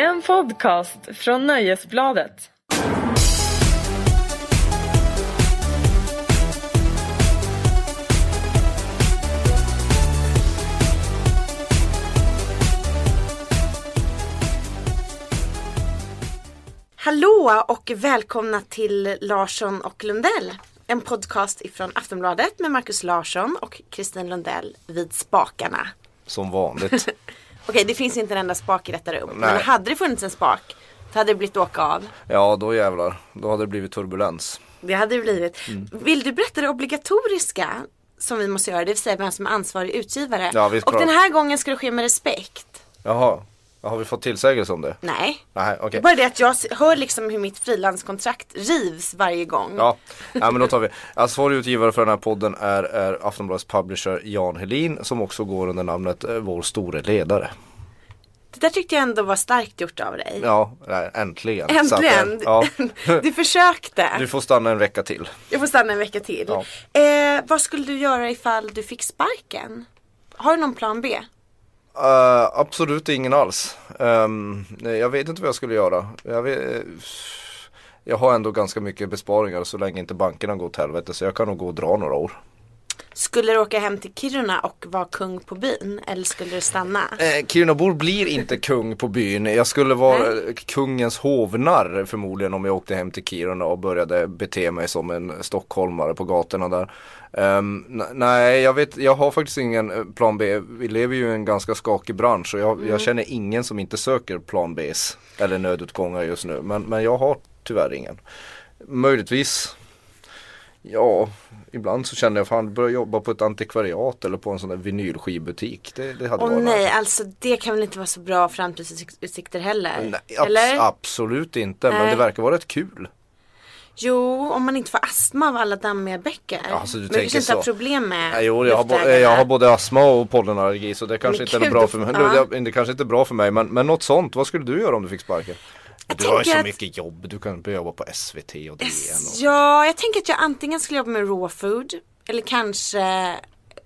En podcast från Nöjesbladet. Hallå och välkomna till Larsson och Lundell. En podcast ifrån Aftonbladet med Markus Larsson och Kristin Lundell vid spakarna. Som vanligt. Okej, det finns inte en enda spak i detta rum. Nej. Men hade det funnits en spak, så hade det blivit åka av. Ja, då jävlar. Då hade det blivit turbulens. Det hade det blivit. Mm. Vill du berätta det obligatoriska som vi måste göra, det vill säga vem som är ansvarig utgivare. Ja, visst, och klart. den här gången ska det ske med respekt. Jaha. Har vi fått tillsägelse om det? Nej. Nej, okej. Bara det att jag hör liksom hur mitt frilanskontrakt rivs varje gång. Ja. ja, men då tar vi. Ansvarig utgivare för den här podden är, är Aftonbladets publisher Jan Helin som också går under namnet eh, Vår store ledare. Det där tyckte jag ändå var starkt gjort av dig. Ja, äntligen. Att, Äntligen! eh, ja. Du försökte. Du får stanna en vecka till. Jag får stanna en vecka till. Ja. Eh, vad skulle du göra ifall du fick sparken? Har du någon plan B? Eh, absolut ingen alls. Um, jag vet inte vad jag skulle göra. Jag, vet, jag har ändå ganska mycket besparingar så länge inte bankerna går åt helvete så jag kan nog gå och dra några år. Skulle du åka hem till Kiruna och vara kung på byn? Eller skulle du stanna? Eh, Kirunabor blir inte kung på byn. Jag skulle vara eh, kungens hovnarr förmodligen om jag åkte hem till Kiruna och började bete mig som en stockholmare på gatorna där. N- nej, jag, vet, jag har faktiskt ingen eh, plan B. Vi lever ju i en ganska skakig bransch och jag, jag känner ingen som inte söker plan Bs eller nödutgångar just nu. Men, men jag har tyvärr ingen. Möjligtvis Ja, ibland så känner jag fan börja jobba på ett antikvariat eller på en sån där vinylskivbutik. Det, det hade Åh varit nej, alltså det kan väl inte vara så bra framtidsutsikter heller? Nej, abs- Eller? absolut inte, men Nej. det verkar vara rätt kul. Jo, om man inte får astma av alla dammiga bäckar. Ja, så du men du kanske inte har problem med Nej, jo, jag, har jag har både astma och pollenallergi så det kanske Men inte är gud, bra för mig. ja. Det, det kanske inte är bra för mig men, men något sånt, vad skulle du göra om du fick sparken? Du har ju så att- mycket jobb, du kan börja jobba på SVT och DN. Och... Ja, jag tänker att jag antingen skulle jobba med raw food eller kanske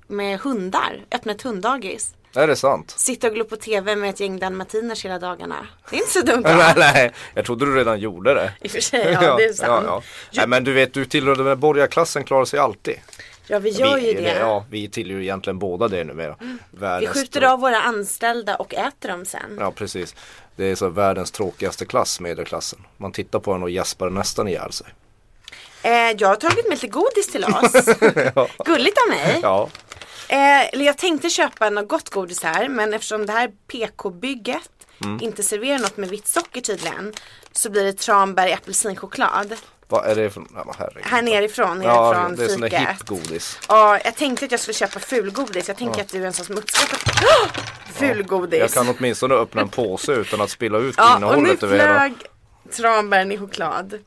med hundar. Öppna ett hunddagis. Är det sant? Sitta och glo på tv med ett gäng dalmatiners hela dagarna. Det är inte så dumt nej, nej, jag trodde du redan gjorde det. I och för sig, ja det är sant. Ja, ja. Nej, men du vet, du tillhör den borgarklassen klarar sig alltid. Ja, vi gör vi, ju det. Ja, vi tillhör ju egentligen båda det numera. Vi Världens skjuter av våra anställda och äter dem sen. Ja precis. Det är så världens tråkigaste klass, medelklassen. Man tittar på den och gäspar nästan ihjäl sig. Eh, jag har tagit med lite godis till oss. Gulligt av mig. Ja. Eh, eller jag tänkte köpa något gott godis här men eftersom det här PK-bygget Mm. inte serverar något med vitt socker tydligen så blir det tranbär apelsinchoklad. Vad är det. Nej, men herregud. Här nerifrån, Ja, nerifrån det är sån där fiket. hipp godis. Ja, jag tänkte att jag skulle köpa fulgodis. Jag tänker att du är en sån som uppskattar oh! fulgodis. Jag kan åtminstone öppna en påse utan att spilla ut ja, och nu innehållet över hela. flög tranbären i choklad.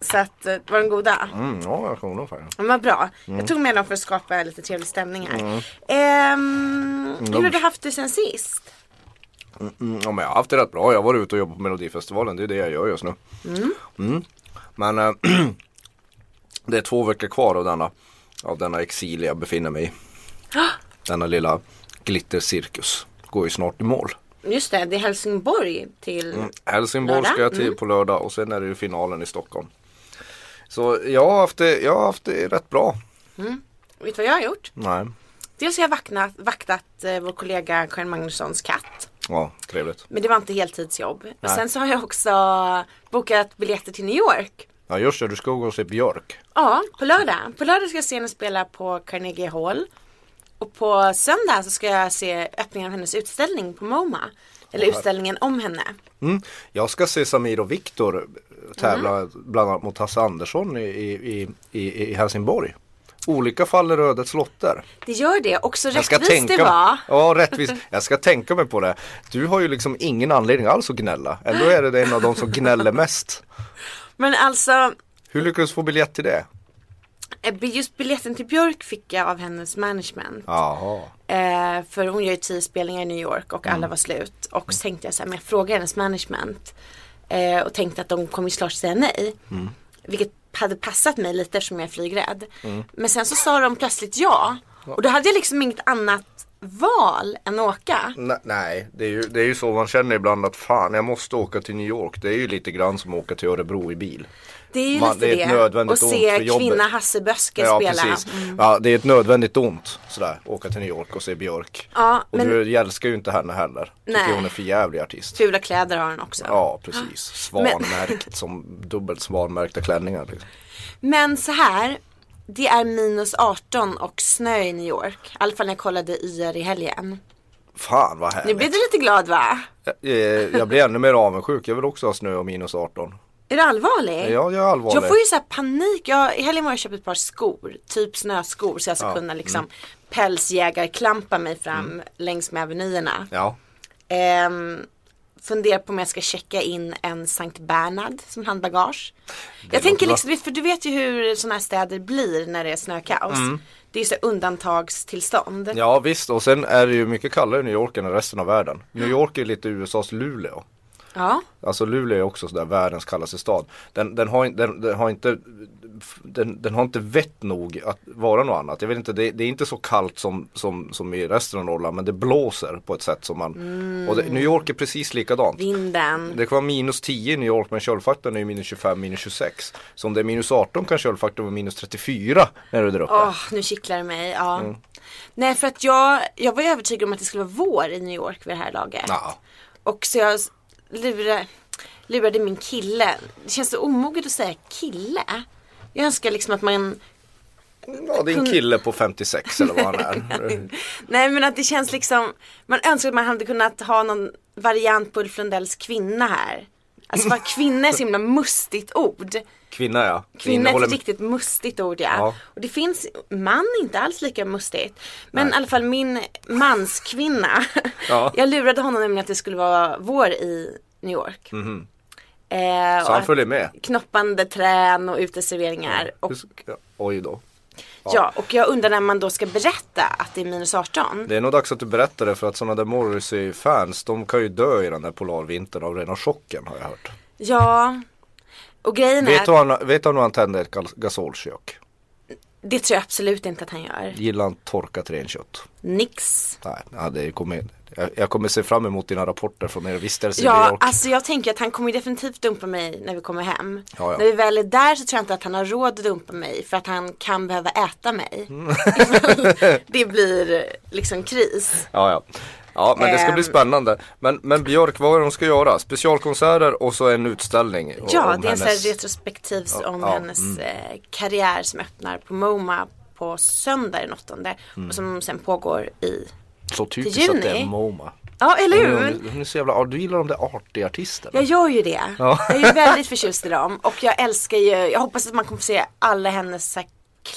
Så att, eh, var den goda? Mm, ja, jag kommer nog faktiskt. Men vad bra. Mm. Jag tog med dem för att skapa lite trevlig stämning här. Ehm, hur har du haft det sen sist? Mm, ja, men jag har haft det rätt bra. Jag har varit ute och jobbat på Melodifestivalen. Det är det jag gör just nu. Mm. Men äh, det är två veckor kvar av denna, av denna exil jag befinner mig i. Denna lilla glittercirkus går ju snart i mål. Just det, det är Helsingborg till Helsingborg Lördag? ska jag till på lördag och sen är det finalen i Stockholm. Så jag har haft det, jag har haft det rätt bra. Vet du vad jag har gjort? Nej, Dels har jag vaknat, vaktat eh, vår kollega Karin Magnussons katt. Ja trevligt. Men det var inte heltidsjobb. Och Nej. sen så har jag också bokat biljetter till New York. Ja just det, du ska gå och se Björk. Ja, på lördag. På lördag ska jag se henne spela på Carnegie Hall. Och på söndag så ska jag se öppningen av hennes utställning på MoMA. Eller utställningen om henne. Mm. Jag ska se Samir och Viktor tävla Mm. bland annat mot Hasse Andersson i, i, i, i Helsingborg. Olika faller ödets lotter. Det gör det. Och så Jag ska rättvist tänka, det var. Ja, rättvist. Jag ska tänka mig på det. Du har ju liksom ingen anledning alls att gnälla. Ändå är det en av de som gnäller mest. Men alltså, Hur lyckades du få biljett till det? eh, just biljetten till Björk fick jag av hennes management. Eh, för hon gör ju tio spelningar i New York och Mm. alla var slut. Och så tänkte jag så här, men jag frågar hennes management. Eh, och tänkte att de kommer ju klart säga nej. Mm. Vilket hade passat mig lite eftersom jag är flygrädd. Men sen så sa de plötsligt ja. Och då hade jag liksom inget annat val än åka. Ne- Nej, det är, ju, det är ju så man känner ibland att fan jag måste åka till New York. Det är ju lite grann som att åka till Örebro i bil. Det är ju Man- lite det det. är ett nödvändigt och ont se för kvinna Hasse Böske Ja spela. precis. Mm. Ja, det är ett nödvändigt ont sådär, åka till New York och se Björk. Ja, och men du älskar ju inte henne heller. Tycker Nej. hon är för jävlig artist. fula kläder har han också. Ja precis, svanmärkt som dubbelt svanmärkta klänningar. Liksom. Men så här. Det är minus 18 och snö i New York. I alla fall när jag kollade YR i helgen. Fan vad Nu härligt. blir du lite glad va? Jag, eh, jag blir ännu mer avundsjuk, jag vill också ha snö och minus 18. Är du allvarlig? Ja, jag är allvarlig. Jag får ju så panik. Jag, I helgen var jag och köpte ett par skor. Typ snöskor. Så jag ska Ja, kunna liksom mm. pälsjägarklampa mig fram längs med avenyerna. Ja, Ehm, funderar på om jag ska checka in en Sankt Bernhard som handbagage. Jag tänker bra. liksom, för du vet ju hur sådana här städer blir när det är snökaos. Det är så undantagstillstånd. Mm. ja visst och sen är det ju mycket kallare i New York än i resten av världen. New York är lite USAs Luleå. Ja. Alltså Luleå är också sådär världens kallaste stad. Den, den, har, den, den har inte den, den har inte vett nog att vara något annat. Jag vet inte, det, det är inte så kallt som, som, som i resten av Norrland men det blåser på ett sätt som man Och det, New York är precis likadant. Vinden. Det kan vara minus 10 i New York men köldfaktorn är ju minus 25, minus 26. Så om det är minus 18 kan köldfaktorn vara minus 34 när du är uppe. Åh, nu kittlar det mig. Ja. Mm. Nej, för att jag, jag var övertygad om att det skulle vara vår i New York vid det här laget. Ja. Och så jag lurade, lurade min kille. Det känns så omoget att säga kille. Jag önskar liksom att man ja, det är en kille på 56 eller vad han är. Nej men att det känns liksom Man önskar att man hade kunnat ha någon variant på Ulf Lundells kvinna här Alltså vad kvinna är så himla mustigt ord Kvinna ja. Kvinna är ett riktigt mustigt ord ja. Ja. Och det finns man inte alls lika mustigt Men i alla fall min manskvinna Ja. Jag lurade honom nämligen att det skulle vara vår i New York eh, Mhm. Så och han följer med. Knoppande trän och uteserveringar och, ja, Oj då. Ja, och jag undrar när man då ska berätta att det är minus 18 Det är nog dags att du berättar det för att sådana där Morrissey-fans de kan ju dö i den där polarvintern av rena chocken har jag hört. Ja Och grejen Vet är du, han, vet du om han tände ett gas- gasolkök? Det tror jag absolut inte att han gör. Gillar han torkat renkött? Nix. Nej, ja, det kommer, jag, jag kommer se fram emot dina rapporter från er vistelse i New Ja, York. alltså jag tänker att han kommer definitivt dumpa mig när vi kommer hem. Ja, ja. När vi väl är där så tror jag inte att han har råd att dumpa mig för att han kan behöva äta mig. Mm. Det blir liksom kris. Ja, ja. Ja, men det ska bli Ehm. spännande. Men, men Björk, vad är det hon ska göra? Specialkonserter och så en utställning. Ja, det är en hennes- här retrospektiv om ja, mm. hennes eh, karriär som öppnar på MoMA på söndag den åttonde Mm. och som sen pågår i Så typiskt att det är juni. MoMA. Ja, eller hur? Hon, hon är så jävla, du gillar de där arty artisterna. Jag gör ju det. Ja. Jag är ju väldigt förtjust i dem. Och jag älskar ju, jag hoppas att man kommer få se alla hennes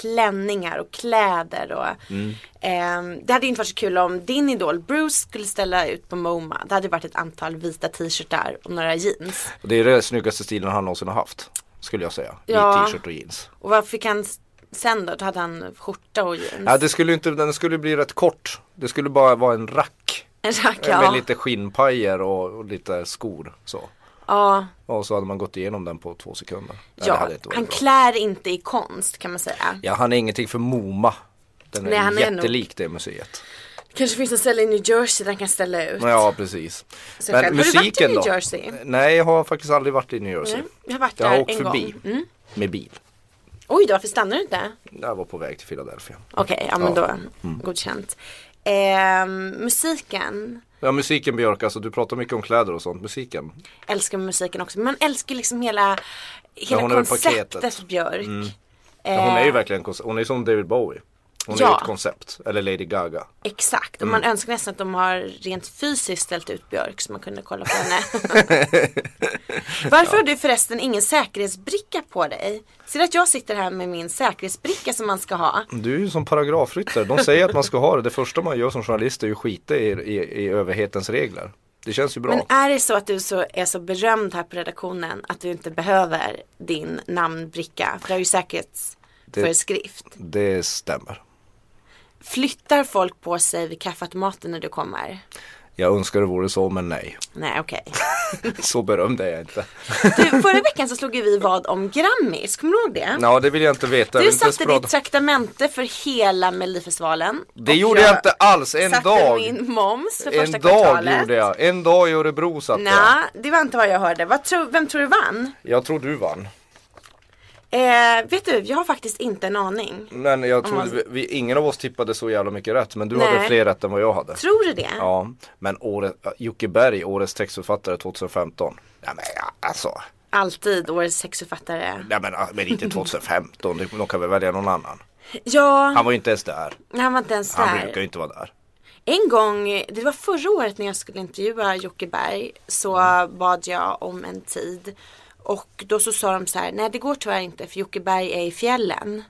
klänningar och kläder. Och, Mm. ehm, det hade ju inte varit så kul om din idol Bruce skulle ställa ut på MoMA. Det hade varit ett antal vita t-shirtar och några jeans. Det är den snyggaste stilen han någonsin har haft. Skulle jag säga. Ja. I t-shirt och jeans. Och vad fick han sen då? Då hade han skjorta och jeans. Ja, det skulle inte, den skulle bli rätt kort. Det skulle bara vara en rack. en rack, Med ja. lite skinnpajer och, och lite skor. Så. ja. Och så hade man gått igenom den på två sekunder. Nej, det ja. Han bra. klär inte i konst kan man säga. Ja, han är ingenting för MoMA. Den är, Nej, han är jättelik det museet. Kanske finns en ställe i New Jersey där han kan ställa ut. Ja, precis. Så själv. Har du varit i New då? Jersey? Nej, jag har faktiskt aldrig varit i New Jersey. Mm, jag har varit Jag har där åkt en förbi. gång. Mm. Med bil. Oj då, varför stannar du inte? Jag var på väg till Philadelphia. Okej, ja men Ja. Mm. då, godkänt. Ehm, musiken, Ja, musiken Björk, alltså du pratar mycket om kläder och sånt. Musiken. älskar musiken också. Men man älskar liksom hela, hela konceptet paketet. Mm. Björk. Ja, hon är ju Eh, verkligen, hon är som David Bowie. Hon är Ja. ju ett koncept. Eller Lady Gaga. Exakt, och Mm. man önskar nästan att de har rent fysiskt ställt ut Björk så man kunde kolla på henne. Varför har du förresten ingen säkerhetsbricka på dig? Ser du att jag sitter här med min säkerhetsbricka som man ska ha? Du är ju som paragrafryttare. De säger att man ska ha det. Det första man gör som journalist är ju skita i, i, i överhetens regler. Det känns ju bra. Men är det så att du så, är så berömd här på redaktionen att du inte behöver din namnbricka? För det har ju säkerhetsföreskrift. Det stämmer. Flyttar folk på sig vid kaffeautomaten när du kommer? Jag önskar det vore så men nej. Nej okej. Så berömd är jag inte. Du, förra veckan så slog ju vi vad om Grammis, kommer du ihåg det? Ja det vill jag inte veta. Jag Du satte prata- ditt traktamente för hela Melodifestivalen. Det gjorde jag inte alls, en satte dag. min moms för En första dag kvartalet. gjorde jag. En dag i Örebro satt jag. Nej, det var inte vad jag hörde. Vad tror, vem tror du vann? Jag tror du vann. Eh, vet du, jag har faktiskt inte en aning. Men jag tror man- vi, vi, ingen av oss tippade så jävla mycket rätt. Men du Nej. hade fler rätt än vad jag hade. Tror du det? Ja, men året, Jocke Berg, årets textförfattare 2015. Ja men alltså. Alltid årets sexförfattare. Nej men, men inte 2015, Det- de kan väl välja någon annan. Ja, Han var ju inte ens där. han var inte ens Han där. brukar ju inte vara där. En gång, det var förra året när jag skulle intervjua Jocke Berg så bad jag om en tid. Och då så sa de så här, nej det går tyvärr inte för Jocke Berg är i fjällen.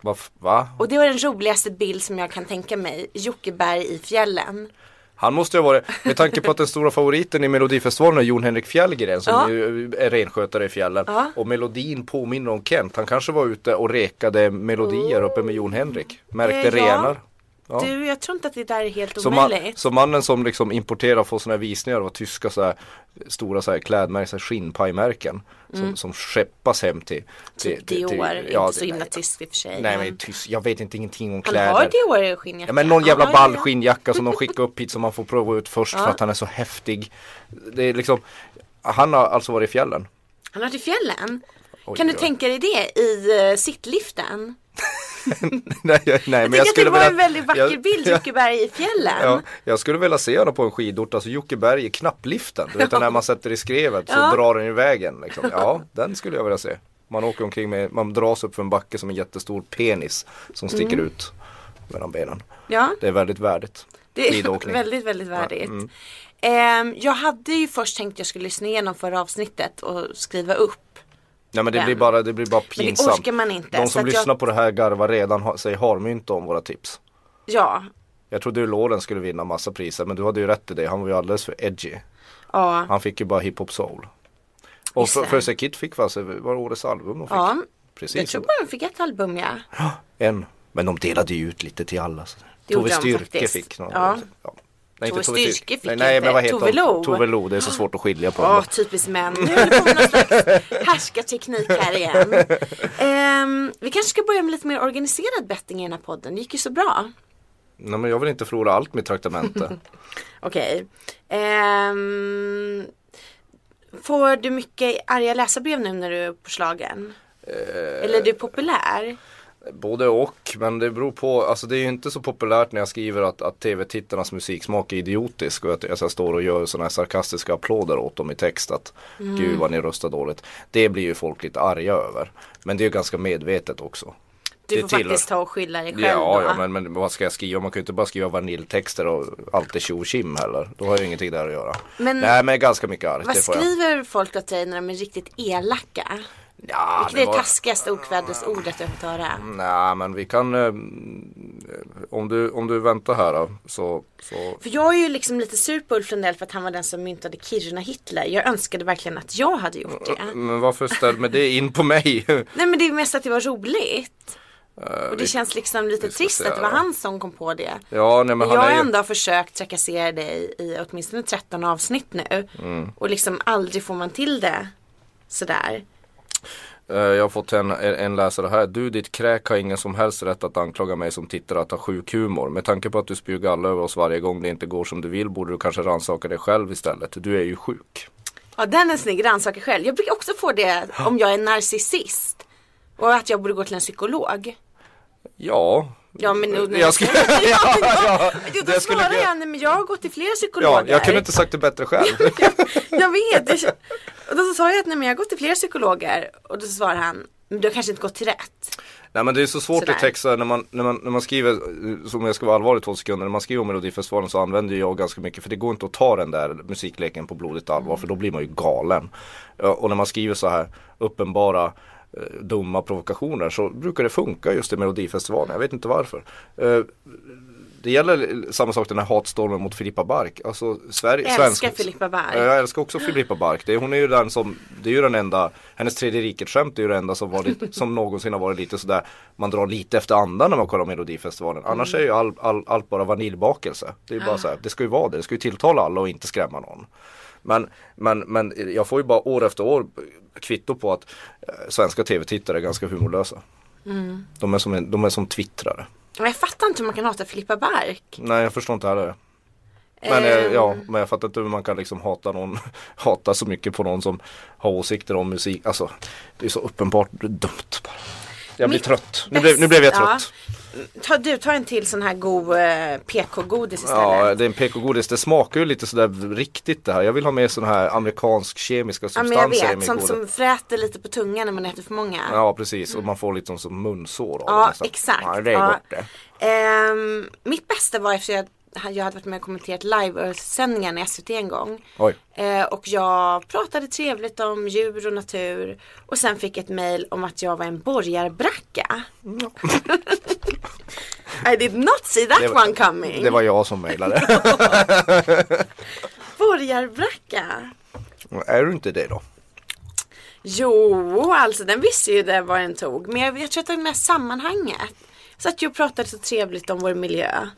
Va? va? Och det var den roligaste bild som jag kan tänka mig, Jocke Berg i fjällen. Han måste ju ha varit, med tanke på att den stora favoriten i Melodifestivalen är Jon Henrik Fjällgren som Ja. ju är renskötare i fjällen. Ja. Och melodin påminner om Kent. Han kanske var ute och rekade melodier uppe med Jon Henrik. Märkte Eh, ja. renar. Ja. Du, jag tror inte att det där är helt Så, man, omöjligt. så mannen som liksom importerar och får sådana här visningar av tyska så här, stora så här klädmärken, skinnpajmärken. Som, som skeppas hem till, till, Mm. Typ Dior, inte så himla tyst i och för sig. Nej men tysk, jag vet inte ingenting om han kläder. har Dior skinnjacka. Ja men någon jävla Ja, ball ja, ja. skinnjacka som de skickar upp hit som man får prova ut först Ja. för att han är så häftig. Det är liksom, han har alltså varit i fjällen. Han har varit i fjällen. Oj, kan du tänka dig det i uh, sittliften? nej, jag- nej Jag men jag tycker att det var vilja en väldigt vacker jag- bild, ja, Jocke Berg i fjällen. ja, jag skulle vilja se honom på en skidort, alltså Jockeberg i knappliften. Du vet när man sätter i skrevet så Ja. drar den i vägen. Liksom. Ja, den skulle jag vilja se. Man åker omkring med, man dras upp för en backe som en jättestor penis som sticker Mm. ut mellan benen. Ja, Det är väldigt värdigt. det är väldigt, väldigt värdigt. mm. Ehm, jag hade ju först tänkt att jag skulle lyssna igenom förra avsnittet och skriva upp. Nej men det blir bara, det blir bara Men det pinsamt. orkar man inte. De som lyssnar jag, på det här garvar redan ha, sig harmynta om våra tips. Ja, Jag trodde ju Loren skulle vinna massa priser men du hade ju rätt i det. Han var ju alldeles för edgy. ja, Han fick ju bara hiphop soul. Och Just för, det. för Kid fick va, så var det årets album de fick. ja. Precis. Jag tror bara de fick ett album ja. En. Men de delade ju ut lite till alla. Så. Det Tove de Styrke faktiskt. fick någon. Ja. Ja. Nej, Tove Styrke fick nej, nej, men vad heter Tove? Lo. Tove Lo. Det är så svårt att skilja på Åh, dem. typiskt män. Nu håller vi på någon slags härskarteknik här igen. Ehm, vi kanske ska börja med lite mer organiserad betting i den här podden. Det gick ju så bra. Nej, men jag vill inte förlora allt mitt traktamente. Okej. Ehm, får du mycket arga läsarbrev nu när du är på slagen? Eh, Eller är du populär? Både och, men det beror på, alltså det är ju inte så populärt när jag skriver att, att tv-tittarnas musiksmak är idiotisk och att jag, står och gör sådana här sarkastiska applåder åt dem i text att Mm. gud vad ni röstar dåligt. Det blir ju folk lite arga över. Men det är ju ganska medvetet också. Du får tillhör- faktiskt ta och skylla dig själv Ja, då. ja men, men vad ska jag skriva? Man kan ju inte bara skriva vaniljtexter och allt är tjo tjim heller. Då har jag ingenting där att göra. Men- Nej men ganska mycket argt. Vad det får jag. skriver folk åt dig när de är riktigt elaka? Ja, Vilket är det var- taskigaste okvädesordet har fått höra? Nej men vi kan eh, om, du, om du väntar här då, så, så För jag är ju liksom lite sur på Ulf Lundell för att han var den som myntade Kiruna Hitler. Jag önskade verkligen att jag hade gjort det. Men varför ställer det in på mig? Nej men det är mest att det var roligt. Och det vi- känns liksom lite trist att det var han som kom på det. Ja, nej men jag har ju... ändå försökt trakassera dig i åtminstone 13 avsnitt nu. Mm. Och liksom aldrig får man till det sådär. Eh, Jag har fått en, en läsare här. Du ditt kräk har ingen som helst rätt att anklaga mig som tittare att ha sjuk humor. Med tanke på att du spyr galla över oss varje gång det inte går som du vill borde du kanske rannsaka dig själv istället. Du är ju sjuk. Ja den är snygg, rannsaka själv. Jag brukar också få det om jag är narcissist. Och att jag borde gå till en psykolog. Ja. Ja men nu, Jag skulle- ja, ja, Jo, då det skulle svarar jag- jag, nej men jag har gått till flera psykologer. Ja, jag kunde inte sagt det bättre själv. Jag vet. Jag, och då så sa jag att nej men jag har gått till flera psykologer. Och då svarar han, men du har kanske inte gått till rätt. Nej men det är så svårt Sådär. i texter när man, när, man, när man skriver, som jag ska vara allvarlig två sekunder, när man skriver om Melodifestivalen så använder jag ganska mycket, för det går inte att ta den där musikleken på blodigt allvar, för då blir man ju galen. Och när man skriver så här uppenbara dumma provokationer så brukar det funka just i Melodifestivalen, jag vet inte varför. Eh, det gäller samma sak den här hatstormen mot Filippa Bark. Alltså Sverige, Jag älskar Filippa Bark. Ja, Jag älskar också Filippa Bark. Det, hon är ju den som, det är ju den enda, hennes tredje riket skämt är ju det enda som, varit, som någonsin har varit lite sådär, man drar lite efter andan när man kollar Melodifestivalen. Annars är ju all, all, allt bara vaniljbakelse. Det är ju bara så här, det ska ju vara det, det ska ju tilltala alla och inte skrämma någon. Men, men, men jag får ju bara år efter år kvitto på att eh, svenska tv-tittare är ganska humorlösa. De, är som en, de är som twittrare. Men jag fattar inte hur man kan hata Filippa Bark. Nej jag förstår inte heller det. Men, eh, Ehm. ja, men jag fattar inte hur man kan liksom hata någon, hata så mycket på någon som har åsikter om musik. Alltså det är så uppenbart dumt bara. Jag blir Mitt trött. Nu blev, nu blev jag trött. Ta, du, ta en till sån här god eh, PK-godis istället. Ja, det är en PK-godis. Det smakar ju lite sådär riktigt det här. Jag vill ha med sån här amerikansk kemiska Ja men substanser jag i vet, min sånt som fräter lite på tungan när man äter för många. Ja precis och man får lite som munsår av Ja, nästan. exakt. Ja, det är Ja. gott det. Ehm, mitt bästa var efter jag, jag hade varit med och kommenterat live-sändningarna i SVT en gång. Eh, och jag pratade trevligt om djur och natur. Och sen fick jag ett mail om att jag var en borgarbracka. I did not see that var- one coming. Det var jag som mejlade. Borgarbracka. är du inte det då? Jo, alltså den visste ju det vad den tog. Men jag, jag tror att det är med sammanhanget. Så att jag pratade så trevligt om vår miljö.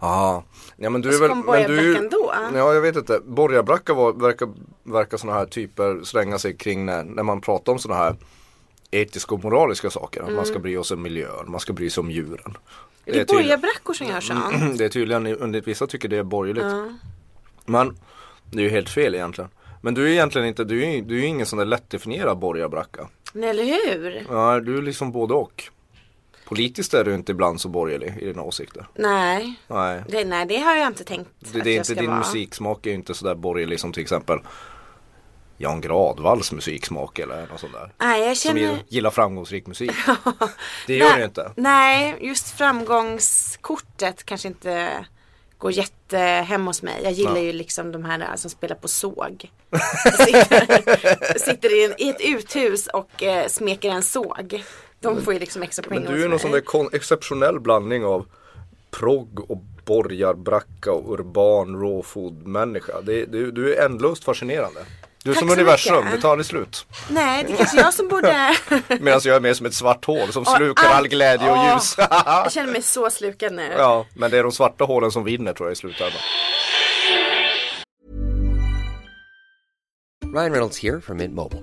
Ja, ja men du är så väl kom men du, borgarbrackan då? Ja jag vet inte, borgarbracka var, verkar, verkar sådana här typer slänga sig kring när, när man pratar om sådana här etiska och moraliska saker. Att Man ska bry sig om miljön, man ska bry sig om djuren. Det är borgarbrackor som gör sånt. det är tydligen, under vissa tycker det är borgerligt. Men det är ju helt fel egentligen. Men du är egentligen inte, du är, du är ingen sån där lättdefinierad borgarbracka. Nej, eller hur? Ja, du är liksom både och. Politiskt är du inte ibland så borgerlig i dina åsikter. Nej. Nej. Det, nej, det har jag inte tänkt Det, att det är jag inte, ska din vara. musiksmak är ju inte sådär borgerlig som till exempel Jan Gradvalls musiksmak eller något sånt där. Nej, jag Som känner... gillar- gillar framgångsrik musik. Det gör det ju inte. Nej, just framgångskortet kanske inte går jätte hem hos mig. Jag gillar Ja. ju liksom de här som spelar på såg. Sitter, sitter i, en, i ett uthus och eh, smeker en såg. De får ju liksom extra poäng Men du är någon sån där exceptionell blandning av progg och borgarbracka och urban raw food människa. Det, du, du är ändlöst fascinerande. Du är Tack som universum, mycket. det tar aldrig slut. Nej, det är kanske jag som borde... Medan jag är mer som ett svart hål som slukar all allt- glädje och Åh. ljus. jag känner mig så slukad nu. ja, men det är de svarta hålen som vinner tror jag i slutändan. Ryan Reynolds here from Mint Mobile.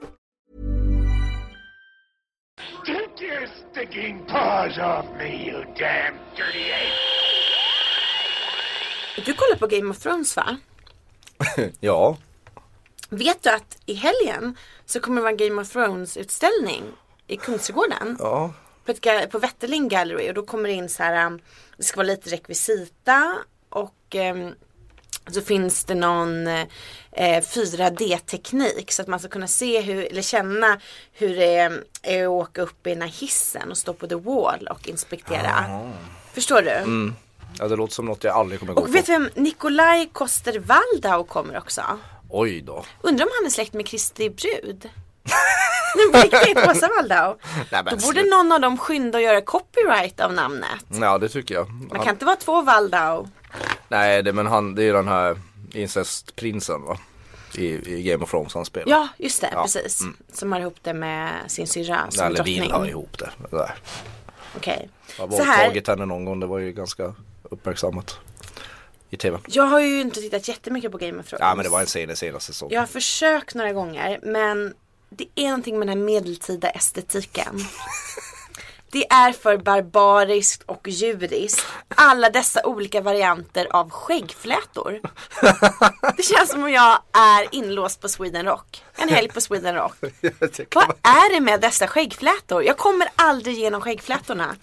your stinking paws off me, you damn dirty ape! Du kollar på Game of Thrones va? Ja, Vet du att i helgen så kommer det vara en Game of Thrones utställning i Kungsträdgården? ja. På, ett, på Wetterling Gallery och då kommer det in så här, um, det ska vara lite rekvisita och um, så finns det någon eh, 4D-teknik så att man ska kunna se hur, eller känna hur det är, att åka upp i den här hissen och stå på the wall och inspektera. Förstår du? ja, det låter som något jag aldrig kommer gå Och på. vet du vem Nikolaj Koster-Waldau kommer också? Oj då. Undrar om han är släkt med Kristi brud? Nej på riktigt, Åsa Waldau. Nej, men Då borde någon av dem skynda och göra copyright av namnet. Ja, det tycker jag. Man kan inte vara två Waldau. Nej, det, men han, det är ju den här incestprinsen va? I, I Game of Thrones han spelar. Ja, just det, Ja, precis. Som har ihop det med sin syrra som Eller vill drottning. ha ihop det. Okej. Jag Så har här, våldtagit henne någon gång, det var ju ganska uppmärksammat. I tv. jag har ju inte tittat jättemycket på Game of Thrones. Ja men det var en sen, senaste säsong. Jag har försökt några gånger men det är någonting med den här medeltida estetiken. Det är för barbariskt och djuriskt. Alla dessa olika varianter av skäggflätor. Det känns som om jag är inlåst på Sweden Rock. En helg på Sweden Rock. Vad är det med dessa skäggflätor? Jag kommer aldrig igenom skäggflätorna.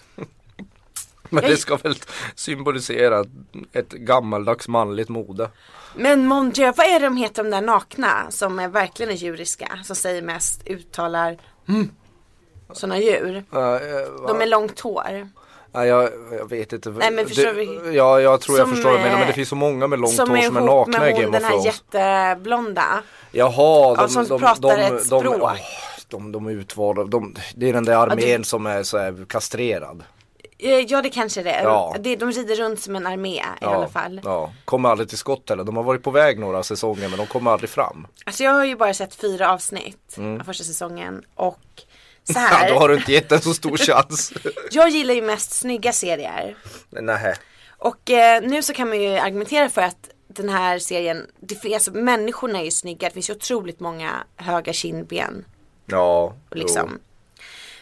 Men det ska väl symbolisera ett gammaldags manligt mode. Men Mon Dieu, vad är det de heter de där nakna som är verkligen är djuriska? Som säger mest, uttalar mm. Sådana djur. Uh, uh, De är långt hår. Nej, jag, jag vet inte. Nej, men förstår det, vi- Ja, jag tror jag Som, förstår vad du menar. Men det eh, finns så många med långt Som hår är som är nakna i Game of den här Thrones. jätteblonda. Jaha, Ja, som pratar ett språk. åh, de, de är utvalda. De, det är den där armén som är så här kastrerad. Eh, Ja det kanske det är. Ja. Det, de rider runt som en armé i alla fall. Ja, kommer aldrig till skott heller. De har varit på väg några säsonger men de kommer aldrig fram. Alltså jag har ju bara sett fyra avsnitt av första säsongen. Och så Mm. Ja, här. då har du inte gett en så stor chans. Jag gillar ju mest snygga serier. Nej. Och eh, nu så kan man ju argumentera för att den här serien, det finns, alltså, människorna är ju snygga. Det finns ju otroligt många höga kindben. Ja, Och liksom.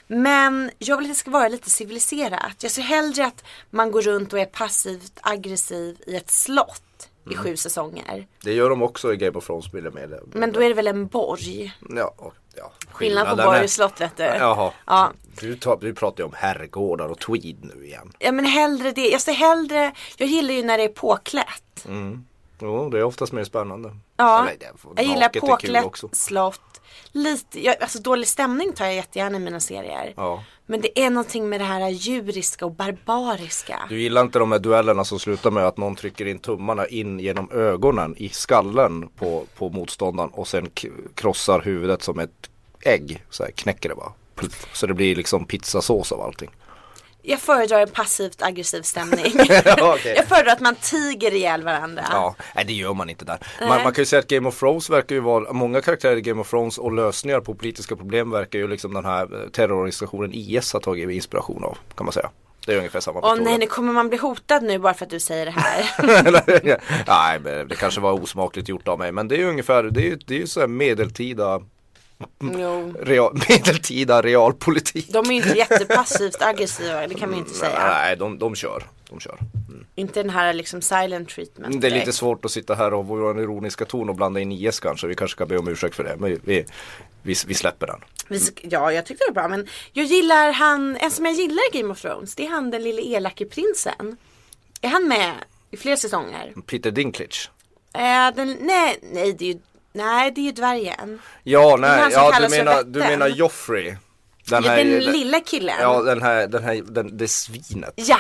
Men jag vill att det ska vara lite civiliserat. Jag ser hellre att man går runt och är passivt aggressiv i ett slott i Mm. sju säsonger. Det gör de också i Game of Thrones vill jag med. Men då är det väl en borg? Ja, ja. Skillnad på borg och slott vet du. Jaha. Ja. Du, tar, du pratar ju om herrgårdar och tweed nu igen. ja men hellre det. Jag ser hellre, jag gillar ju när det är påklätt. Jo, det är oftast mer spännande. Ja, Eller, det- jag gillar påklätt slott. Lite, jag, alltså dålig stämning tar jag jättegärna i mina serier. Ja. Men det är någonting med det här djuriska och barbariska. Du gillar inte de här duellerna som slutar med att någon trycker in tummarna in genom ögonen i skallen på, på motståndaren och sen krossar huvudet som ett ägg. Så här knäcker det bara. Så det blir liksom pizzasås av allting. Jag föredrar en passivt aggressiv stämning. Okej. Jag föredrar att man tiger ihjäl varandra. Ja, nej det gör man inte där. Man, man kan ju säga att Game of Thrones verkar ju vara, många karaktärer i Game of Thrones och lösningar på politiska problem verkar ju liksom den här eh, terrororganisationen IS ha tagit inspiration av, kan man säga. Det är ungefär samma Åh historia. nej, nu kommer man bli hotad nu bara för att du säger det här. Nej, men det kanske var osmakligt gjort av mig. Men det är ungefär, det är ju så här medeltida. Real, medeltida realpolitik. De är ju inte jättepassivt aggressiva, det kan man ju inte säga. Nej, de, de kör. De kör. Inte den här liksom silent treatment. Det är lite svårt att sitta här och vara en ironiska ton och blanda in IS kanske. Vi kanske ska be om ursäkt för det. Men vi, vi, vi släpper den. Sk- Ja, jag tyckte det var bra. Men jag gillar han, en som jag gillar i Game of Thrones, det är han den lille elake prinsen. Är han med i fler säsonger? Peter Dinklage. Eh, den, nej, nej det är ju, nej det är ju dvärgen. Ja, nej, ja, du menar, du menar Joffrey. Den Ja, här, den lilla killen. Ja, den här, den här, den, det svinet. Ja.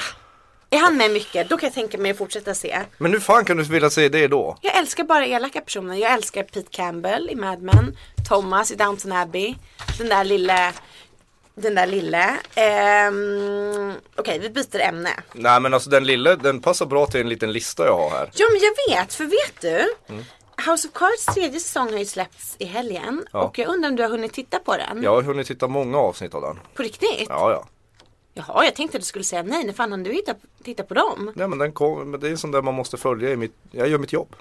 Är han med mycket? Då kan jag tänka mig att fortsätta se. Men hur fan kan du vilja se det då? Jag älskar bara elaka personer. Jag älskar Pete Campbell i Mad Men. Thomas i Downton Abbey. Den där lille. Den där lille. Ehm, Okej, vi byter ämne. Nej men alltså den lilla, den passar bra till en liten lista jag har här. Ja men jag vet, för vet du? Mm. House of Cards tredje säsong har ju släppts i helgen. Ja. Och jag undrar om du har hunnit titta på den? Jag har hunnit titta många avsnitt av den. På riktigt? Ja, ja. Jaha, jag tänkte att du skulle säga nej. När fan hann du hitta, titta på dem? Nej men den kom, men det är en sån där man måste följa i mitt, jag gör mitt jobb.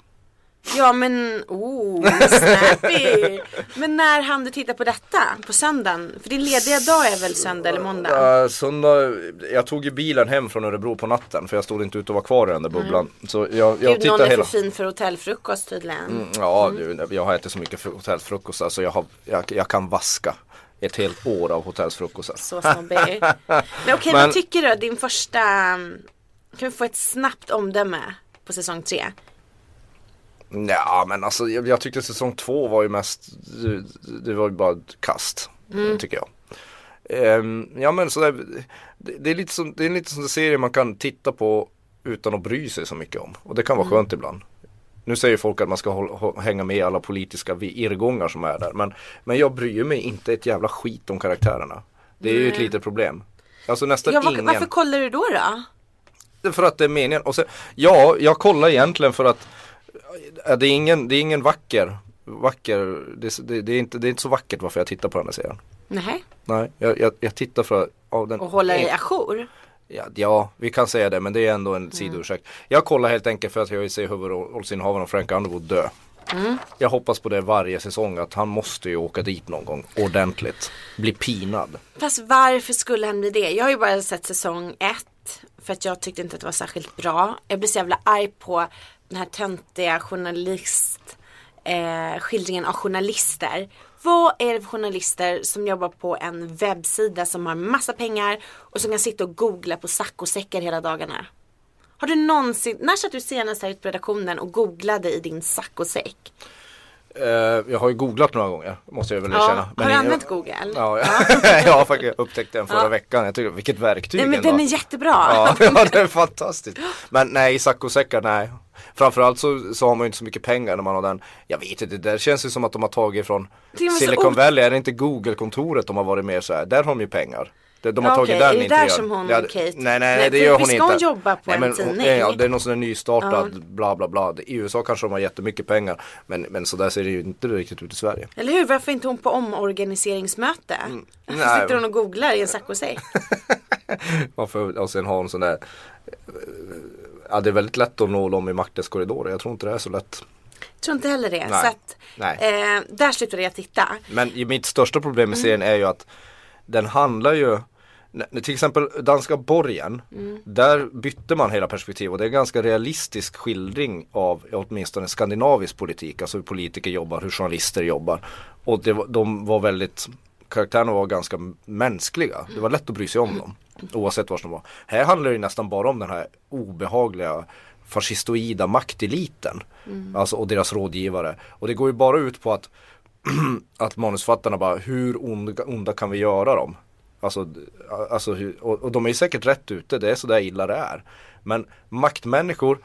Ja men, oh, snappy. men när hann du titta på detta? På söndagen? För din lediga dag är väl söndag eller måndag? Uh, söndag, jag tog ju bilen hem från Örebro på natten för jag stod inte ute och var kvar i den där bubblan. Så jag, jag Gud, någon tittade är hela. för fin för hotellfrukost tydligen. Mm, Ja, du, jag har ätit så mycket fru- hotellfrukost så jag, har, jag, jag kan vaska ett helt år av hotellfrukostar. Så snobbig. Men okej, Men- vad tycker du? Din första... Kan vi få ett snabbt omdöme på säsong tre? Ja men alltså jag, jag tyckte säsong två var ju mest, det, det var ju bara ett kast. Tycker jag. Ehm, ja men sådär, det, det är lite som, det är lite som en serie man kan titta på utan att bry sig så mycket om. Och det kan vara skönt ibland. Nu säger folk att man ska håll, hå- hänga med i alla politiska irrgångar som är där. Men, men jag bryr mig inte ett jävla skit om karaktärerna. Det är ju ett litet problem. Alltså nästan Ja, var, ingen. varför kollar du då då? För att det är meningen. Och sen, ja, jag kollar egentligen för att det är ingen, det är ingen vacker, vacker, det, det, det, är inte, det är inte så vackert varför jag tittar på den här serien. Nej. Nej, jag, jag, jag tittar för av den Och hålla dig ajour? ja, ja, vi kan säga det men det är ändå en sidoursäkt. Jag kollar helt enkelt för att jag vill se huvudrollsinnehavaren Frank Underwood dö. Jag hoppas på det varje säsong att han måste ju åka dit någon gång ordentligt. Bli pinad. Fast varför skulle han bli det? Jag har ju bara sett säsong ett. För att jag tyckte inte att det var särskilt bra. Jag blir så jävla arg på den här töntiga journalist eh, skildringen av journalister. Vad är det för journalister som jobbar på en webbsida som har massa pengar och som kan sitta och googla på saccosäckar hela dagarna? Har du någonsin, när satt du senast här ute på redaktionen och googlade i din saccosäck? Eh, jag har ju googlat några gånger, måste jag väl Ja, erkänna. har du använt Google? Ja, jag har faktiskt upptäckt den förra Ja. veckan. Jag tycker, vilket verktyg Nej men ändå. den är jättebra. Ja, ja, det är fantastiskt. Men nej, saccosäckar, nej. Framförallt så, så har man ju inte så mycket pengar när man har den. Jag vet inte, det där känns ju som att de har tagit från Silicon Valley. Är det inte Google-kontoret de har varit mer så här? Där har de ju pengar. De, de har Ja, tagit okej. den Är det där som hon, ja, Kate? Nej, nej, Nej, nej, det gör hon inte. ska hon jobba på nej, en men, hon- tidning? Ja, det är någon sån nystartad bla bla bla. I USA kanske de har jättemycket pengar. Men, men så där ser det ju inte riktigt ut i Sverige. Eller hur? Varför är inte hon på omorganiseringsmöte? Varför nej. sitter hon och googlar i en saccosäck? Varför, och sen har hon sån där Ja det är väldigt lätt att nå dem i maktens korridorer. Jag tror inte det är så lätt. tror inte heller det. Nej. Så att, Nej. Eh, där slutade jag titta. Men mitt största problem med serien är ju att den handlar ju till exempel danska borgen, där bytte man hela perspektiv och det är en ganska realistisk skildring av åtminstone skandinavisk politik, alltså hur politiker jobbar, hur journalister jobbar. Och det de var väldigt, karaktärerna var ganska mänskliga, det var lätt att bry sig om dem. Oavsett var de var. Här handlar det nästan bara om den här obehagliga fascistoida makteliten. Alltså och deras rådgivare. Och det går ju bara ut på att att manusfattarna bara, hur onda, onda kan vi göra dem? Alltså, alltså och, och de är säkert rätt ute, det är så där illa det är. Men maktmänniskor,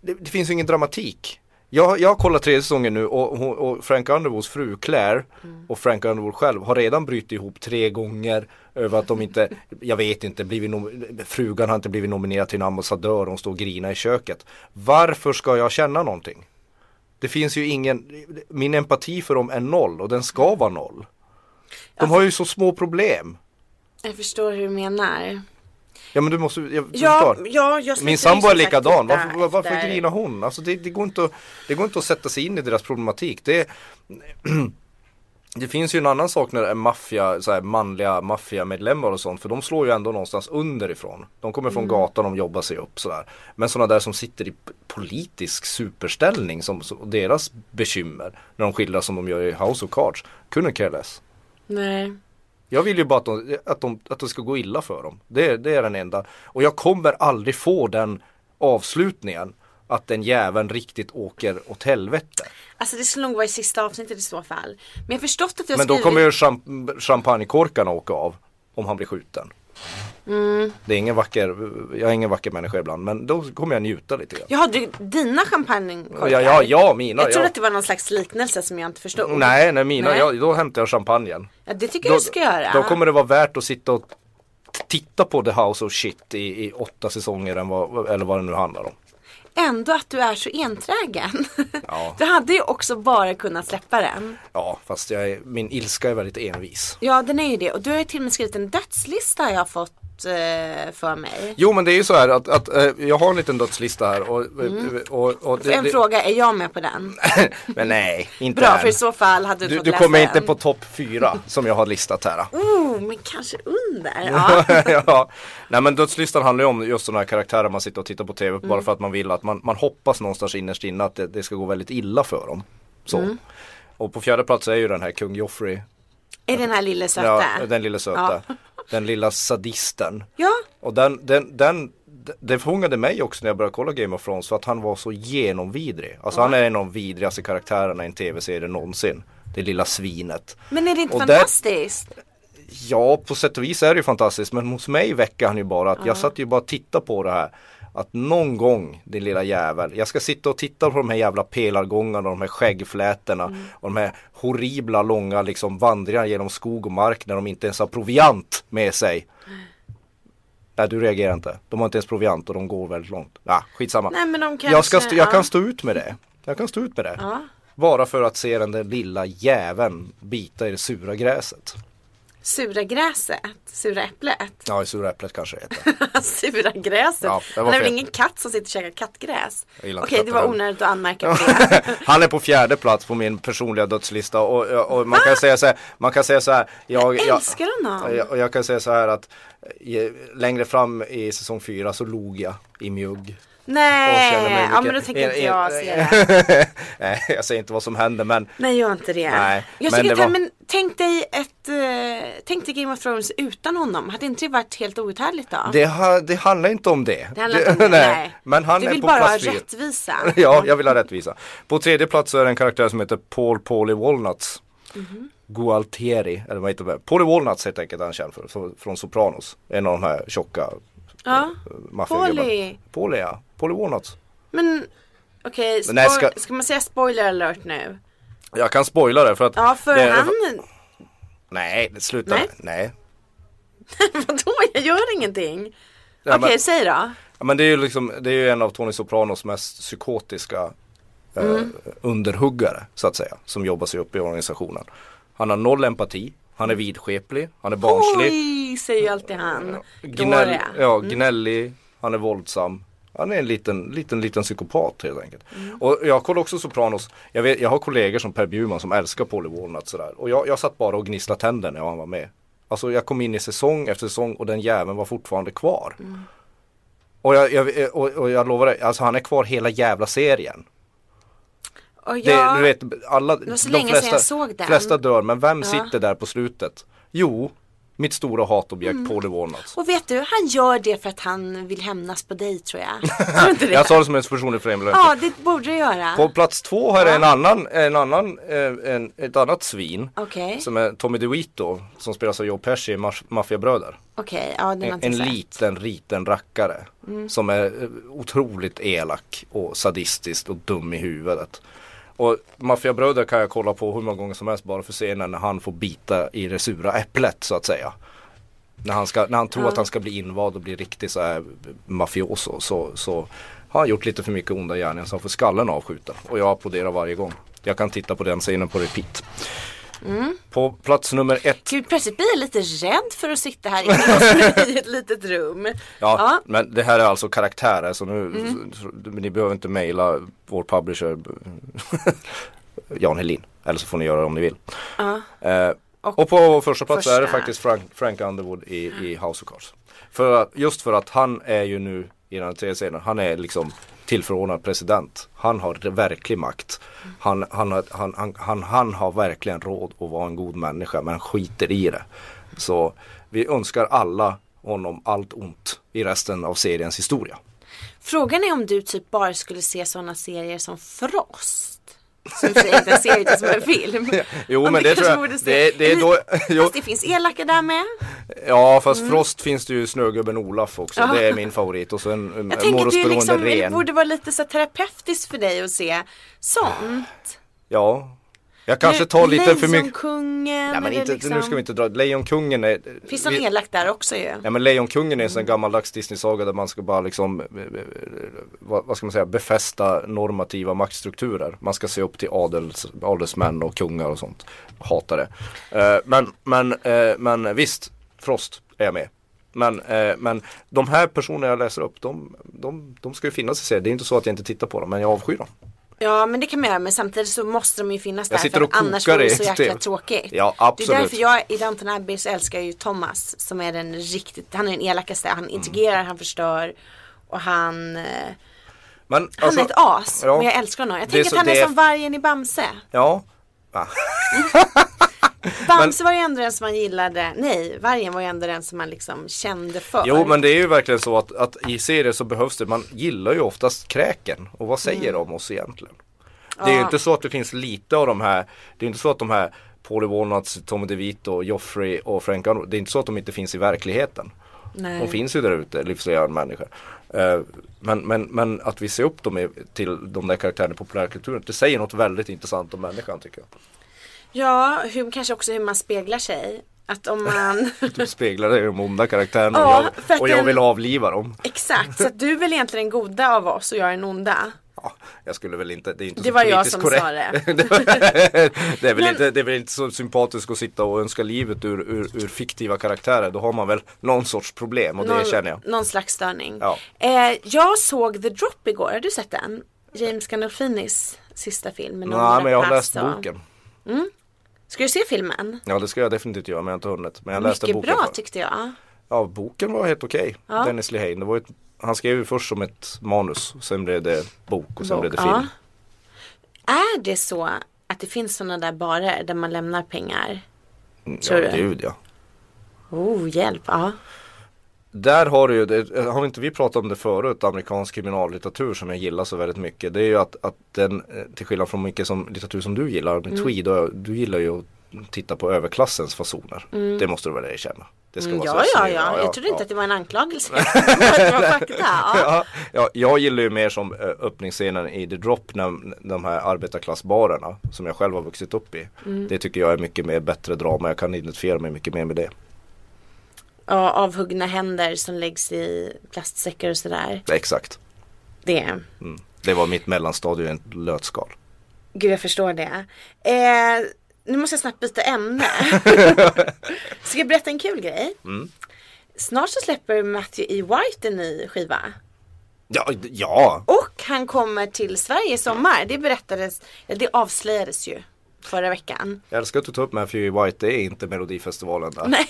det, det finns ju ingen dramatik. Jag, jag har kollat tredje säsongen nu och, och Frank Underwoods fru Claire och Frank Underwood själv har redan brutit ihop tre gånger över att de inte, jag vet inte, blivit frugan har inte blivit nominerad till en ambassadör och hon står och grinar i köket. Varför ska jag känna någonting? Det finns ju ingen, min empati för dem är noll och den ska vara noll. De har ju så små problem. Jag förstår hur du menar. Ja men du måste, jag Ja, förstår. ja, jag Min sambo är likadan, varför, varför efter- grinar hon? Alltså det, det, går inte att, det går inte att sätta sig in i deras problematik. Det, det finns ju en annan sak när det är maffia, så här, manliga maffiamedlemmar och sånt för de slår ju ändå någonstans underifrån. De kommer från gatan och jobbar sig upp sådär. Men sådana där som sitter i politisk superställning som, som deras bekymmer när de skildras som de gör i House of Cards, kunde care less. Nej. Jag vill ju bara att, de, att, de, att det ska gå illa för dem. Det, det är den enda. Och jag kommer aldrig få den avslutningen. Att den jäveln riktigt åker åt helvete. Alltså det skulle nog vara i sista avsnittet i så fall. Men jag har förstått att du har Men då skrivit... kommer ju champ- champagnekorkarna åka av. Om han blir skjuten. Mm. Det är ingen vacker, jag är ingen vacker människa ibland. Men då kommer jag njuta lite grann. Jaha, du, dina champagnekorkar? Ja, ja, ja, mina. Jag trodde ja. att det var någon slags liknelse som jag inte förstod. Nej, nej, mina. Nej. Ja, då hämtar jag champagnen. Ja, det tycker jag du ska göra. Då kommer det vara värt att sitta och titta på The House of Shit i, i åtta säsonger vad, eller vad det nu handlar om. Ändå att du är så enträgen. Ja. Du hade ju också bara kunnat släppa den. Ja, fast är, min ilska är väldigt envis. Ja, den är ju det. Och du har ju till och med skrivit en dödslista har jag fått eh, för mig. Jo men det är ju så här att, att eh, jag har en liten dödslista här och, och, och det, en det, fråga, är jag med på den? Men nej, inte Bra, än. för i så fall hade du, Du, fått du kommer inte på topp fyra som jag har listat här. Oh, men kanske under. Ja. ja. Nej men dödslistan handlar ju om just sådana här karaktärer man sitter och tittar på tv Mm. bara för att man vill att man, man hoppas någonstans innerst inne att det, det ska gå väldigt illa för dem. Så. Mm. Och på fjärde plats är ju den här kung Joffrey. Är den här lille söta? Ja, den lilla söta. Den lilla sadisten. Ja. Och den, den, den, det fångade mig också när jag började kolla Game of Thrones för att han var så genomvidrig. Alltså han är en av de vidrigaste karaktärerna i en tv-serie någonsin. Det lilla svinet. Men är det inte Och där- fantastiskt? Ja, på sätt och vis är det ju fantastiskt. Men hos mig väcker han ju bara att jag satt ju bara och tittade på det här. Att någon gång, din lilla jävel, jag ska sitta och titta på de här jävla pelargångarna och de här skäggflätorna och de här horribla långa liksom vandringarna genom skog och mark när de inte ens har proviant med sig. Nej, du reagerar inte. De har inte ens proviant och de går väldigt långt. Ja, skitsamma. Nej, men de jag, ska kanske- jag ja. kan stå ut med det. Jag kan stå ut med det. Ja. Bara för att se den där lilla jäveln bita i det sura gräset. Sura gräset? Sura äpplet? Ja, sura äpplet kanske det heter. Sura gräset? Ja, det var är väl ingen katt som sitter och käkar kattgräs? Okej, inte det var onödigt att anmärka på det. Han är på fjärde plats på min personliga dödslista och, och man kan säga så här, man kan säga så här, jag, Jag jag, älskar honom. jag, och jag kan säga så här att eh, längre fram i säsong fyra så log jag i mjugg. Nej, ja men då tänker inte jag en- se det. Nej, jag säger inte vad som händer men Nej gör inte det. Nej, jag men det var- men tänk dig ett, eh, tänk dig Game of Thrones utan honom. Hade inte det varit helt outhärdligt då? det, ha, det handlar inte om det. Det handlar inte om det, nej. Men han du är vill på bara ha rättvisa. Ja, jag vill ha rättvisa. På tredje plats är det en karaktär som heter Paul Paulie Walnuts. Mhm. Gualtieri, eller vad heter det? Paulie Walnuts helt enkelt han känd för, från Sopranos. En av de här tjocka Ja. Paulie. Paulie ja, Paulie Walnuts. men okej, Men nej, ska- ska... man säga spoiler alert nu? Jag kan spoila det för att Ja för det, han, Nej, det slutar Nej. Nej. vadå jag gör ingenting. Ja, okej men- säg då. Ja, men det är ju liksom, det är ju en av Tony Sopranos mest psykotiska eh, Mm. underhuggare så att säga. Som jobbar sig upp i organisationen. Han har noll empati, han är vidskeplig, han är barnslig. Oj, säger ju alltid han. Gnäll, ja, Mm. gnällig, han är våldsam. Han är en liten, liten, liten psykopat helt enkelt. Mm. Och jag kollar också Sopranos. Jag, vet, jag har kollegor som Per Bjurman som älskar Polly Walnut sådär. Och jag, jag satt bara och gnisslade tänder när han var med. Alltså jag kom in i säsong efter säsong och den jäveln var fortfarande kvar. Mm. Och, jag, jag, och, och jag lovar dig, alltså han är kvar hela jävla serien. Och Det, du vet, alla, var så de länge sedan flesta, jag såg den. flesta dör, men vem Ja. sitter där på slutet? Jo, mitt stora hatobjekt Mm. Polly Walnuts. och vet du, han gör det för att han vill hämnas på dig tror jag. Tror du inte det? Jag tar det som ett personligt främlöte. Ja, det borde du göra. På plats två har jag en annan, en annan, eh, en, ett annat svin. Okej, Som är Tommy DeVito som spelas av Joe Pesci i Maf- Maffiabröder. okej, ja den har En, en liten, liten rackare. Mm. Som är eh, otroligt elak och sadistisk och dum i huvudet. Och Maffiabröder kan jag kolla på hur många gånger som helst bara för scenen när han får bita i det sura äpplet så att säga. När han, ska, när han tror Ja. att han ska bli invald och bli riktig så här mafioso så, så har han gjort lite för mycket onda gärningar så han får skallen avskjuten. Och jag applåderar varje gång. Jag kan titta på den scenen på repeat. Mm. På plats nummer ett Gud, plötsligt blir jag lite rädd för att sitta här i ett litet rum. Ja, Ja. men det här är alltså karaktärer så nu, Mm. så, ni behöver inte mejla vår publisher Jan Helin. Eller så får ni göra det om ni vill. Ja. Eh, Och och, på första plats är det första. faktiskt Frank, Frank Underwood i, i House of Cards. För just för att han är ju nu i den här tredje scenen, han är liksom tillförordnad president. Han har verklig makt. Han, han, han, han, han, han har verkligen råd att vara en god människa men skiter i det. Så vi önskar alla honom allt ont i resten av seriens historia. Frågan är om du typ bara skulle se sådana serier som Frost. Som i och för sig inte en serie utan som en film. Jo men du det tror jag, det, det är då, jo, Fast det finns elaka där med. ja fast Frost finns det ju Snögubben Olaf också, Ja. det är min favorit och så en, en Jag tänker att det liksom, det ren. borde vara lite så terapeutiskt för dig att se sånt. Ja, jag kanske tar lite för mycket. Lejonkungen Nej men inte, liksom. nu ska vi inte dra, Lejonkungen är Finns någon vi- elak där också ju. Ja men Lejonkungen är en sån gammaldags Disney-saga där man ska bara liksom eh, eh, vad, vad ska man säga, befästa normativa maktstrukturer. Man ska se upp till adels, adelsmän och kungar och sånt. Hatar det. Eh, men, men, eh, men visst, Frost är jag med. Men, eh, men de här personerna jag läser upp, de, de, de ska ju finnas i serien. Det är inte så att jag inte tittar på dem, men jag avskyr dem. Ja men det kan man göra men samtidigt så måste de ju finnas där Jag sitter för och att annars vore det så jäkla tråkigt. Ja, Det är absolut. därför jag i Downton Abbey så älskar jag ju Thomas som är den riktigt, han är den elakaste, han Mm. integrerar, han förstör och han, eh, Men, han alltså, är ett as. ja. men jag älskar honom. Jag tänker så- att han är är- som vargen i Bamse. Ja. Va? Bamse var ju ändå den som man gillade, nej vargen var ju ändå den som man liksom kände för. Jo men det är ju verkligen så att, att i serier så behövs det, man gillar ju oftast kräken. Och vad säger Mm. de oss egentligen? Det är ju inte så att det finns lite av de här, det är inte så att de här Paulie Walnuts, Tommy DeVito, Joffrey och Frank Underwood, det är inte så att de inte finns i verkligheten. Nej. De finns ju där ute, livslevande människor. Eh, Men, men, men att vi ser upp dem till de där karaktärerna i populärkulturen, det säger något väldigt intressant om människan tycker jag. Ja, hur, kanske också hur man speglar sig. Att om man Du speglar det i de onda karaktärerna Ja, och, jag, och jag vill avliva dem. Exakt, så att du är väl egentligen den goda av oss och jag är den onda. Ja, jag skulle väl inte, det är inte Det så var jag som korrekt. sa det. det, det, är väl Men- inte, det är väl inte så sympatiskt att sitta och önska livet ur, ur, ur fiktiva karaktärer. Då har man väl någon sorts problem och det någon, känner jag. Någon slags störning. Ja. Eh, jag såg The Drop igår, har du sett den? James Gandolfinis sista film. Nej men jag har läst boken. Ska du se filmen? Ja det ska jag definitivt göra men jag har inte hunnit. Men jag läste Mycket boken bra för. tyckte jag. Ja boken var helt okej. Dennis Lehane. Det var ett han skrev ju först som ett manus, sen blev det bok och sen Bok, blev det film. ja. Är det så att det finns sådana där barer där man lämnar pengar? Tror ja, du? gud ja. Oh, hjälp. Ja. Där har du ju, har inte vi pratat om det förut, amerikansk kriminallitteratur som jag gillar så väldigt mycket. Det är ju att, att den, eh, till skillnad från mycket som litteratur som du gillar med Mm. Tweed, du gillar ju att titta på överklassens fasoner. Det måste du väl erkänna. Det ska vara Mm. Ja, ja, snyggt. ja. Jag trodde inte ja. att det var en anklagelse. det var fakta. Ja. Ja, ja, jag gillar ju mer som öppningsscenen i The Drop när de här arbetarklassbarerna som jag själv har vuxit upp i. Mm. Det tycker jag är mycket mer bättre drama. Jag kan identifiera mig mycket mer med det. Ja, avhuggna händer som läggs i plastsäckar och sådär. Exakt. Det, Mm. Det var mitt mellanstadie i en lötskal. gud jag förstår det. Eh, nu måste jag snabbt byta ämne. Ska jag berätta en kul grej? Mm. Snart så släpper Matthew E. White en ny skiva. Ja, ja. Och han kommer till Sverige i sommar. Det berättades, det avslöjades ju förra veckan. Jag älskar att du tar upp Matthew E. White. Det är inte Melodifestivalen där. Nej.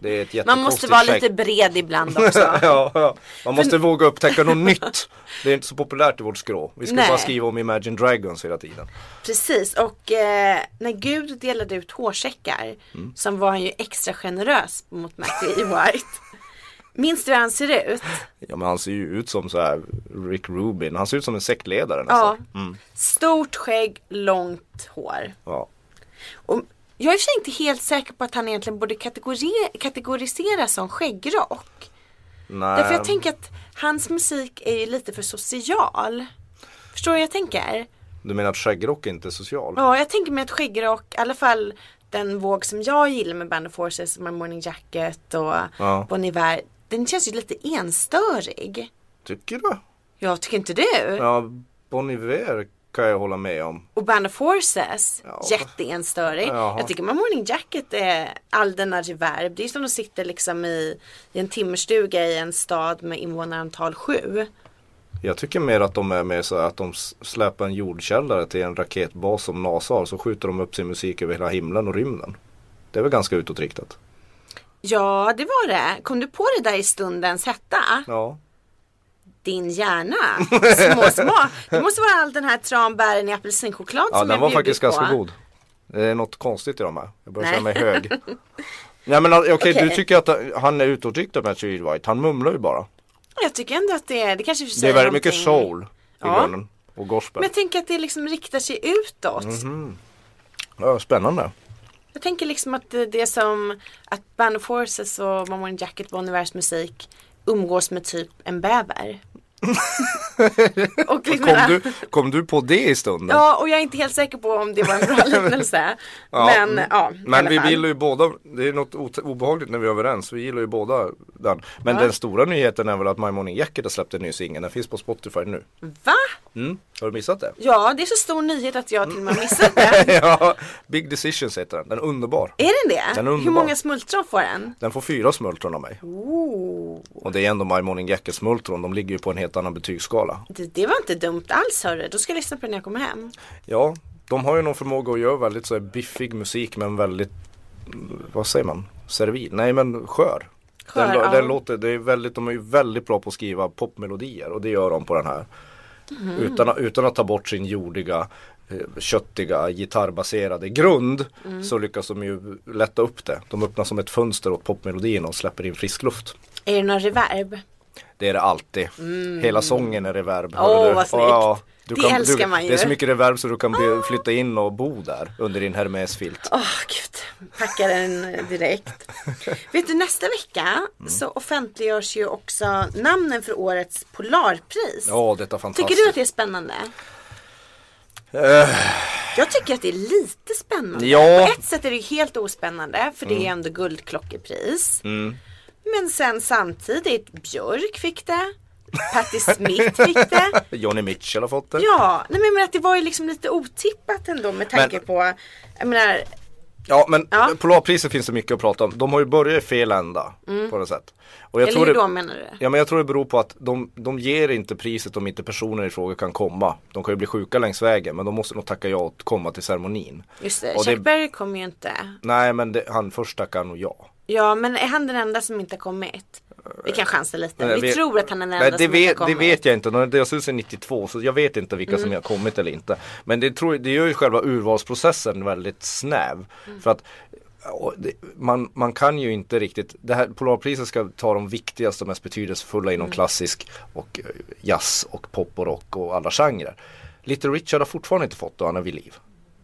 Det är ett jättekonstigt Man måste vara lite bred ibland också. ja, ja, man måste våga upptäcka något nytt. Det är inte så populärt i vårt skrå. Vi ska Nej. bara skriva om Imagine Dragons hela tiden. Precis och eh, när Gud delade ut hårsäckar Mm. som var han ju extra generös mot Matthew E. White. Minns du hur han ser ut? Ja men han ser ju ut som så här Rick Rubin. Han ser ut som en sektledare Ja. nästan. Stort skägg, långt hår. Ja. Och jag är för inte helt säker på att han egentligen borde kategori- kategoriseras som skäggrock. Nej. Därför jag tänker att hans musik är ju lite för social. Förstår du vad jag tänker? Du menar att skäggrock inte är social? Ja, jag tänker mig att skäggrock, i alla fall den våg som jag gillar med Band of Forces, My Morning Jacket och Ja. Bon Iver, den känns ju lite enstörig. Tycker du? Jag tycker inte du? Ja, Bon Iver kan jag hålla med om. Och Band of Forces, Ja. jätteenstörig. Jaha. Jag tycker My Morning Jacket är all denna reverb. Det är som att sitta liksom i, i en timmerstuga i en stad med invånarantal sju. Jag tycker mer att de är med så att de släpar en jordkällare till en raketbas som NASA har så skjuter de upp sin musik över hela himlen och rymden. Det är väl ganska utåtriktat? Ja, det var det. Kom du på det där i stundens hetta? Ja. Din hjärna. Små, små. Det måste vara all den här tranbären i apelsinchoklad Ja som den jag var faktiskt på. ganska god. Det är något konstigt i de här. Jag börjar känna mig hög. Nej men okej, Okej. du tycker att han är utåtriktad med Cheryl White. Han mumlar ju bara. Jag tycker ändå att det är, det kanske Det är säger väldigt mycket någonting. soul i Ja. grunden. Och gospel. Men jag tänker att det liksom riktar sig utåt. Mhm. Ja, spännande. Jag tänker liksom att det, är som att Band of Forces och My Jacket, Bon Univers musik umgås med typ en bäver. och liksom, Kom du, kom du på det i stunden? Ja, och jag är inte helt säker på om det var en bra liknelse. Ja, men mm. ja, Men vi fall. gillar ju båda, det är något ot- obehagligt när vi är överens, vi gillar ju båda den. Men den stora nyheten är väl att My Morning Jacket har släppt en ny singel, den finns på Spotify nu. Va? Mm. Har du missat det? Ja, det är så stor nyhet att jag till och med missat det. ja, Big Decisions heter den, den är underbar. Är den det? Den är Hur många smultron får den? Den får fyra smultron av mig. Oh. Och det är ändå My Morning Jacket smultron, de ligger ju på en helt annan betygsskala. Det, det var inte dumt alls hörru. Då ska jag lyssna på den när jag kommer hem. Ja, de har ju någon förmåga att göra väldigt så här biffig musik men väldigt, mm, vad säger man, servil? Nej men skör. Skör, den, ja. den låter, det är väldigt, de är ju väldigt bra på att skriva popmelodier och det gör de på den här. Mhm. Utan, utan att ta bort sin jordiga, eh, köttiga, gitarrbaserade grund Mm. så lyckas de ju lätta upp det. De öppnar som ett fönster åt popmelodierna och släpper in frisk luft. Är det någon reverb? Det är det alltid. Hela sången är reverb. Mm. Åh, du. vad snyggt. du Det kan, älskar du, man ju. Det är så mycket reverb så du kan bli, flytta in och bo där under din Hermes-filt. Åh gud, packar den direkt. Vet du nästa vecka Mm. så offentliggörs ju också namnen för årets Polarpris. Ja, detta är fantastiskt. Tycker du att det är spännande? Eh, Jag tycker att det är lite spännande. Ja. Mm. På ett sätt är det helt ospännande för det är ändå guldklockepris. Men sen samtidigt, Björk fick det. Patti Smith fick det. Johnny Mitchell har fått det. Ja, nej men att det var ju liksom lite otippat ändå med tanke Men- på, jag menar, Ja, men Ja. Polarpriset finns det mycket att prata om. De har ju börjat i fel ända på något sätt. Och jag eller tror hur det, då menar du? Ja men jag tror det beror på att de, de ger inte priset om inte personer i fråga kan komma. De kan ju bli sjuka längs vägen men de måste nog tacka ja och komma till ceremonin. Just det, Och Chuck det- Berry kommer ju inte. Nej men det, han först tackar nog ja. Ja, men är han den enda som inte har kommit? Vi kan chansa lite. Nej, Vi vet- tror att han är den Nej, enda det, som inte vet, har det kommit. vet jag inte. Det är sedan 92 så jag vet inte vilka Mm. som har kommit eller inte. Men det, tror, det gör ju själva urvalsprocessen väldigt snäv. Mm. För att det, man, man kan ju inte riktigt, det här Polarpriset ska ta de viktigaste och mest betydelsefulla inom Mm. klassisk och eh, jazz och pop och rock och alla genrer. Little Richard har fortfarande inte fått det och han är vid liv.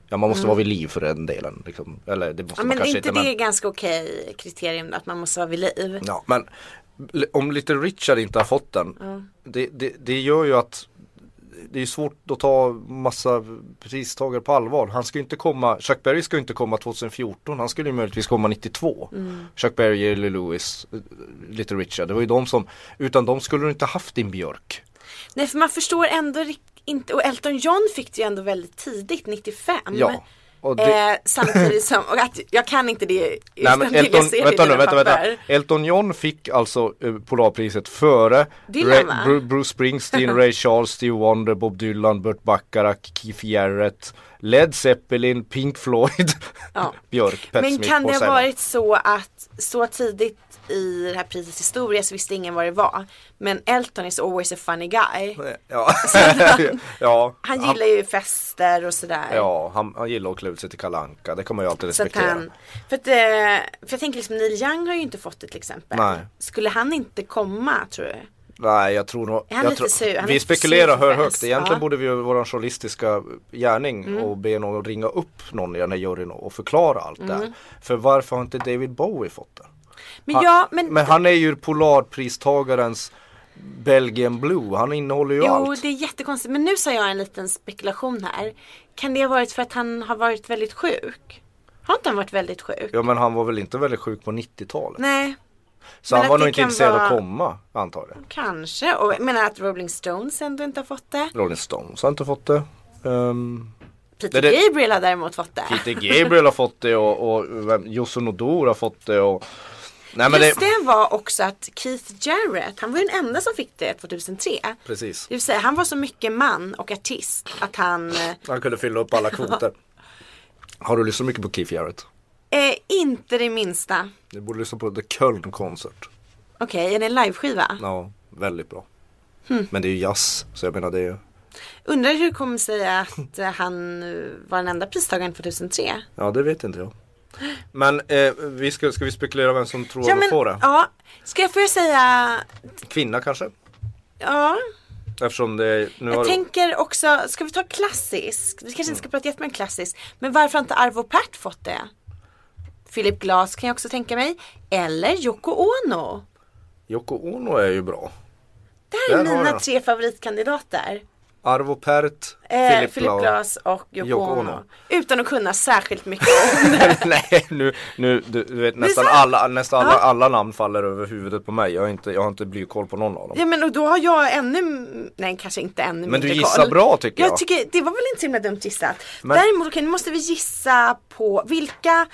Ja man måste vara vid liv för den delen. Liksom. Eller det måste Mm. Ja, man men kanske inte inte. det men- är ganska okej kriterium då, att man måste vara vid liv? Ja, men om Little Richard inte har fått den, det, det, det gör ju att det är svårt att ta massa pristagare på allvar. Han ska ju inte komma, Chuck Berry ska ju inte komma 2014, han skulle ju möjligtvis komma 92. Chuck Berry, Jerry Lewis, Little Richard, det var ju de som, utan de skulle du inte haft din Björk. Nej för man förstår ändå rikt- inte, och Elton John fick det ju ändå väldigt tidigt, 95. Ja. Och det, Eh, samtidigt som, och att jag kan inte det Nej utan jag Elton, det vänta nu, vänta, vänta. Elton John fick alltså eh, Polarpriset före Dylan, Ray- Bruce Springsteen, Ray Charles, Steve Wonder, Bob Dylan, Burt Bacharach, Keith Jarrett, Led Zeppelin, Pink Floyd, Ja. Björk, Pat Men Smith kan det ha varit så att så tidigt i det här prisets historia så visste ingen vad det var. Men Elton is always a funny guy. Ja, ja, Han gillar ju fester och sådär. Ja, han, han gillar att klä ut sig till kalanka. det man ju alltid respektera. han, för, att, eh, för jag tänker liksom Neil Young har ju inte fått det till exempel. Nej. Skulle han inte komma tror du? Nej jag tror nog han jag? Han är Vi spekulerar hör högt Egentligen ja. Mm. borde vi göra vår journalistiska gärning och be någon ringa upp någon i den här juryn och förklara allt det Mm. här För varför har inte David Bowie fått det? Men Han, ja, men, men han är ju Polarpristagarens Belgian Blue, han innehåller ju jo allt det är jättekonstigt. Men nu sa jag en liten spekulation här. Kan det ha varit för att han har varit väldigt sjuk? Har inte han varit väldigt sjuk? Ja men han var väl inte väldigt sjuk på 90-talet Nej, Så men han var nog inte intresserad vara- att komma antagligen kanske. Och jag menar att Rolling Stones ändå inte har fått det. Rolling Stones har inte fått det Ehm, Peter Det- Gabriel har däremot fått det. Peter Gabriel har fått det och, och Yosun Odor har fått det och Nej men Just det, det var också att Keith Jarrett, han var ju den enda som fick det 2003. precis Det vill säga han var så mycket man och artist att han eh, Han kunde fylla upp alla kvoter. Har du lyssnat mycket på Keith Jarrett? eh, inte det minsta. Du borde lyssna på The Köln Concert. Okej, är det en liveskiva? Ja, väldigt bra. Hm. Men det är ju jazz, så jag menar det är ju Undrar hur det kommer sig att eh, han var den enda pristagaren 2003? Ja det vet inte jag. Men eh, vi ska, ska vi spekulera vem som tror Ja att men, får det? ja, ska jag få säga, Kvinna kanske? ja, Eftersom det nu jag har... tänker också, ska vi ta klassisk? Vi kanske inte ska prata jättemycket klassisk, men varför har inte Arvo Pärt fått det? Philip Glass kan jag också tänka mig, eller Yoko Ono. Yoko Ono är ju bra. Det här är Där mina tre favoritkandidater. Arvo Pärt, Eh, Philip, Philip Glass. Och Yoko, ono. Utan att kunna särskilt mycket om det. Nej nu, nu du, du vet nästan alla, nästan alla, Ja. alla namn faller över huvudet på mig. Jag har inte, jag har inte blykoll på någon av dem. Ja men och då har jag ännu, nej kanske inte ännu Men mindre du gissar koll. bra, tycker jag. Jag tycker, det var väl inte så himla dumt gissat. Men- Däremot okej, nu måste vi gissa på vilka,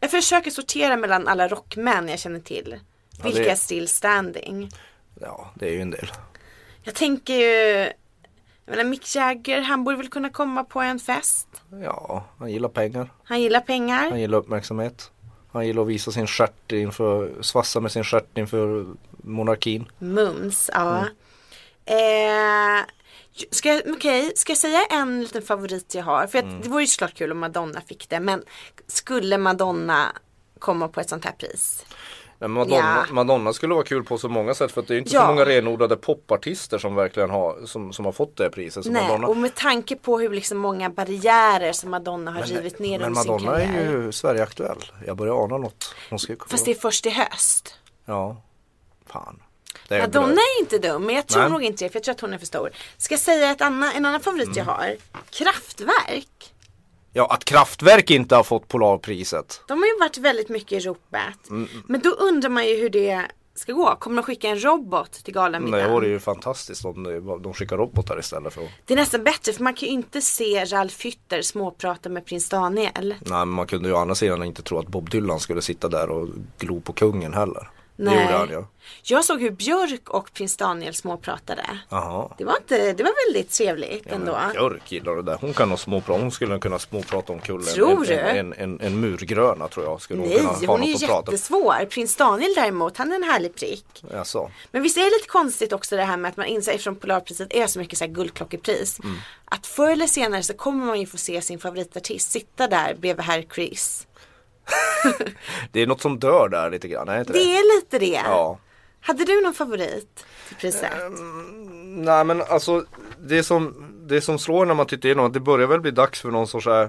jag försöker sortera mellan alla rockmän jag känner till. Vilka det- är still standing? Ja det är ju en del. Jag tänker ju, jag menar Mick Jagger, han borde väl kunna komma på en fest. Ja, han gillar pengar. Han gillar pengar. Han gillar uppmärksamhet. Han gillar att visa sin stjärt inför, svassa med sin stjärt inför monarkin. Mums, ja. Mm. Eh, ska, okej, ska jag säga en liten favorit jag har? För Mm. det vore ju såklart kul om Madonna fick det. Men skulle Madonna komma på ett sånt här pris? Men Madonna, Ja. Madonna skulle vara kul på så många sätt för det är inte Ja. så många renodlade popartister som verkligen har, som, som har fått det priset som Nej, Madonna. och med tanke på hur liksom många barriärer som Madonna har rivit ner Men Madonna är ju Sverigeaktuell. Jag börjar ana något. Hon ska, Fast det är först i höst. Ja. Fan. Är Madonna blöd. är inte dum, men jag tror Nej. nog inte det, för jag tror att hon är för stor. Ska jag säga ett annan, en annan favorit jag Mm. har? Kraftwerk. Ja, att Kraftwerk inte har fått Polarpriset. De har ju varit väldigt mycket i ropet. Mm. Men då undrar man ju hur det ska gå. Kommer de skicka en robot till galamiddagen? det vore ju fantastiskt om de, de skickar robotar istället för. Det är nästan bättre för man kan ju inte se Ralf Hütter småprata med prins Daniel. Nej men man kunde ju å andra sidan inte tro att Bob Dylan skulle sitta där och glo på kungen heller. Det gjorde han ja. Jag såg hur Björk och prins Daniel småpratade. Jaha. Det var, inte, det var väldigt trevligt Ja, ändå. Björk gillar det där. Hon kan nog småprata. Hon skulle kunna småprata om kullen. Tror du? En, en, en, en murgröna tror jag skulle hon Nej, kunna ha hon är jättesvår. Prins Daniel däremot, han är en härlig prick. Jaså? Men visst är det lite konstigt också det här med att man inser, eftersom Polarpriset är så mycket så här guldklockepris. Mm. Att förr eller senare så kommer man ju få se sin favoritartist sitta där bredvid herr Chris. Det är något som dör där lite grann, är inte det? Det är lite det. Ja. Hade du någon favorit till priset? Nej men alltså det som, det som slår när man tittar igenom att det börjar väl bli dags för någon sorts här